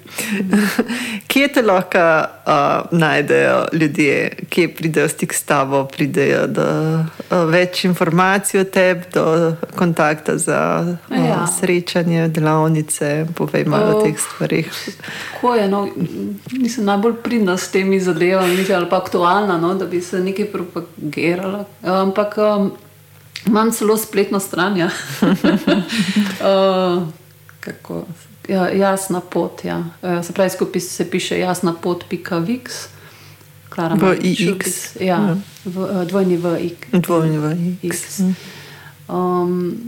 Speaker 1: Kje te lahko uh, najdejo ljudje, kje pridejo stik s tabo, pridejo do uh, več informacij o tebi, do kontakta za uh, ja. srečanje, delavnice, povej malo o teh stvarih.
Speaker 2: Tako je, no, nisem najbolj pridna s temi zadevami, ali pa aktualna no, da bi se nekaj propagirala. Ampak um, imam celo spletno stran. Ja. *laughs* uh, kako, ja, jasna pot. Ja. Uh, se pravi, skupaj se piše jasna pot, pika viks.
Speaker 1: V IX.
Speaker 2: Ja, ja. V, uh, dvojni v X.
Speaker 1: Dvojni v X.
Speaker 2: X. Um,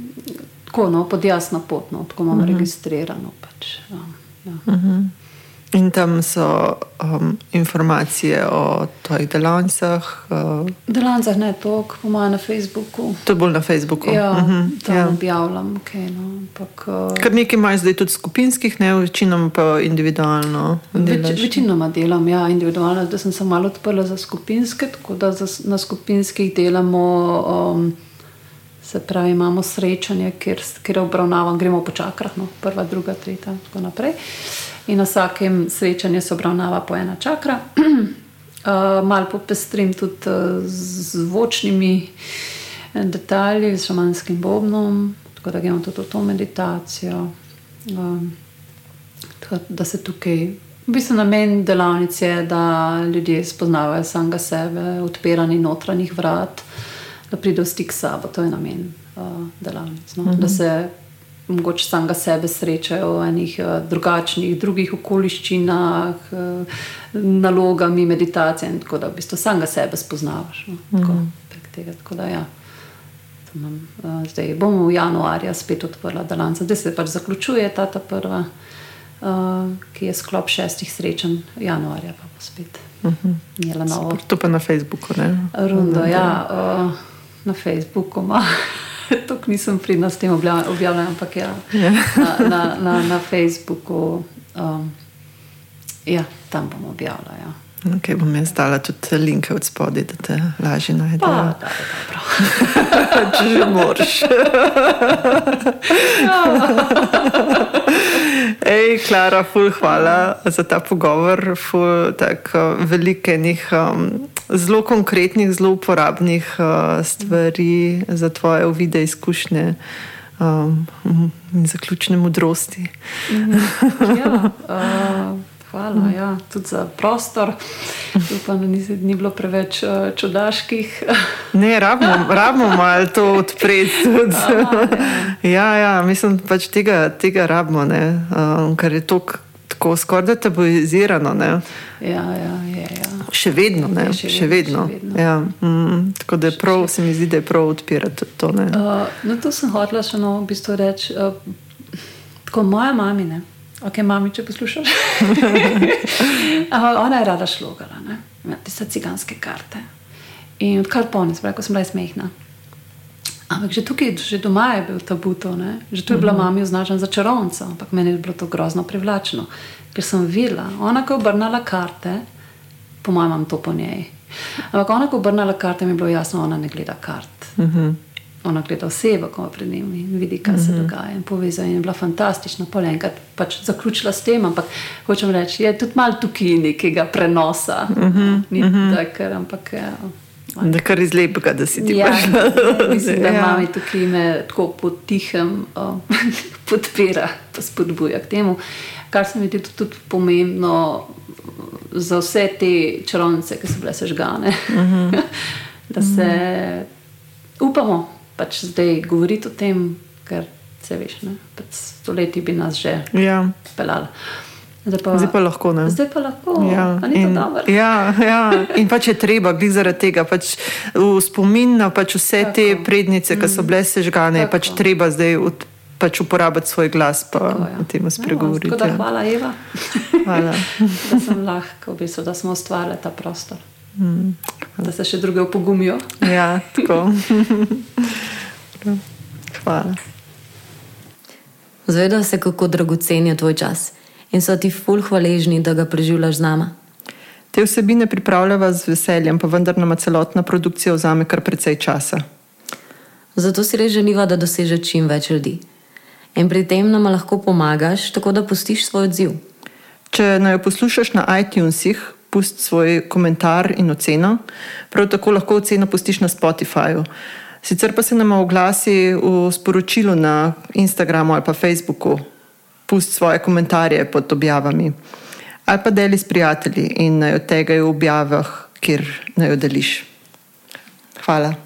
Speaker 2: tako, no, pod jasna pot, no, tako imamo uh mhm. -huh. registrirano. Pač, ja, ja. Uh
Speaker 1: mhm. -huh. In tam so um, informacije o tvojih delavnicah. Uh,
Speaker 2: delavnicah ne toliko, po mojem, na Facebooku.
Speaker 1: To je bolj na Facebooku.
Speaker 2: Ja, uh -huh. tam ja. objavljam. Okay, no, ampak, uh,
Speaker 1: Kar nekaj imaš zdaj tudi skupinskih, ne večinoma pa individualno.
Speaker 2: Več, večinoma delam, ja, individualno. Zdaj sem se malo odprla za skupinske, tako da za, na skupinskih delamo. Um, Se pravi, imamo srečanje, kjer, kjer obravnavamo, gremo po čakrah, no, prva, druga, tretja, in tako naprej. Uh, in na vsakem srečanju se obravnava po ena čakra. *clears throat* Uh, Mal popestrim tudi uh, z zvočnimi eh, detalji, z šamanskim bobnom, tako da gremo tudi v to meditacijo. Um, da se tukaj, v bistvu namen delavnice je, da ljudje spoznavajo samega sebe, odpiranje notranjih vrat, da pridejo v stik s sabo. To je namen uh, delavnice. No? Uh -huh. Da se mogoče samega sebe srečajo v enih uh, drugačnih, drugih okoliščinah, uh, nalogami, meditacije in tako da v bistvu samega sebe spoznavaš. No, tako, mm. tega, tako da, ja. Imam, uh, zdaj bomo v januarju spet odprla delavnico, zdaj se pač zaključuje ta, ta prva, uh, ki je sklop šestih srečanj, januarja pa bo spet. Mm -hmm.
Speaker 1: To pa na Facebooku.
Speaker 2: Rundo, ja, uh, na Facebooku ima. *laughs* Tukaj nisem pridna s tem objavljanjem, ampak ja, ja. na, na, na, na Facebooku. Um, ja, tam bom objavila. Ja.
Speaker 1: Okay, bom jaz dala tudi linke od spodaj, da te lažje najdejo.
Speaker 2: Da, da, da, *laughs*
Speaker 1: Če že moraš. *laughs* Klara, ful, hvala za ta pogovor. Ful, tak, veliko enih um, zelo konkretnih, zelo uporabnih uh, stvari za tvoje uvide izkušnje. Um, in zaključne modrosti.
Speaker 2: Mhm. ja, *laughs* uh, hvala ja, tudi za prostor. Upam, da ni, ni bilo preveč uh, čudaških. *laughs*
Speaker 1: ne, rabimo, rabimo malo to odpreti. *laughs* ja. ja, ja, mislim, da pač tega, tega rabimo, um, ker je to tako skoraj tabuizirano.
Speaker 2: Ja, ja, je, ja.
Speaker 1: Še vedno, ne? še, še vedno. Še vedno. Ja. Mm, tako da je prav, se mi zdi, da je prav odpirati to. Uh,
Speaker 2: no, to sem hotela še no, v bistvu reči. Uh, tako moja mama. Ok, mami, če poslušaš. *laughs* Ona je rada šlogala, ima tiste ciganske karte. In odkar ponis, ko sem bila smehna. Ampak že tukaj, že doma je bil tabu to, ne? že tu je bila mm -hmm. mami označena za čarovnico, ampak meni je bilo to grozno privlačno, ker sem videla, ona ko je obrnila karte, po mojem, to po njej. Ampak ona ko je obrnila karte, mi je bilo jasno, ona ne gleda kart. Mm -hmm ona gleda osebo, ko pred njim in vidi, kaj se mm -hmm. dogaja. In povezana je bila fantastična, pol enkrat pač zaključila s tem, ampak hočem reči, je tudi malo tukaj nekega prenosa. Mm -hmm. Ni mm -hmm. tako, ampak. Ja.
Speaker 1: Da kar iz lepega, da si ti
Speaker 2: ja, *laughs* mislim, da ja. mami tukaj me tako potihem uh, *laughs* podpira, pa spodbuja k temu. Kar se mi zdi tudi, tudi pomembno za vse te čarovnice, ki so bile sežgane, mm -hmm. *laughs* da se -hmm. upamo, pač zdaj govoriti o tem, ker se veš, da pač stoletji bi nas že ja. pelali.
Speaker 1: Zdaj pa, zdaj pa lahko. Ne?
Speaker 2: Zdaj pa lahko. Ja. In,
Speaker 1: ja, ja. in pač je treba, glede zaradi tega, pač v spomin na pač vse Tako. te prednice, ki so mm. bile sežgane, je pač treba zdaj od, pač uporabiti svoj glas in ja. o tem spregovoriti.
Speaker 2: Ja, hvala, Eva. Hvala. *laughs* da lahko, v bistvu, da smo ustvarili ta prostor. Mm. Da se še druge opogumijo.
Speaker 1: Ja, tako. *laughs* Hvala.
Speaker 3: Zvedajo se, kako dragocen je tvoj čas in so ti ful hvaležni, da ga preživljaš z nama.
Speaker 1: Te vsebine pripravljava z veseljem, pa vendar nama celotna produkcija vzame kar precej časa.
Speaker 3: Zato si res želiva, da doseže čim več ljudi. In pri tem nam lahko pomagaš, tako da pustiš svoj odziv.
Speaker 1: Če naj jo poslušaš na iTunesih, pusti svoj komentar in oceno. Prav tako lahko oceno pustiš na Spotifyju. Sicer pa se nam oglasi v sporočilu na Instagramu ali pa Facebooku, pusti svoje komentarje pod objavami. Ali pa deli s prijatelji in naj od tega v objavah, kjer naj jo deliš. Hvala.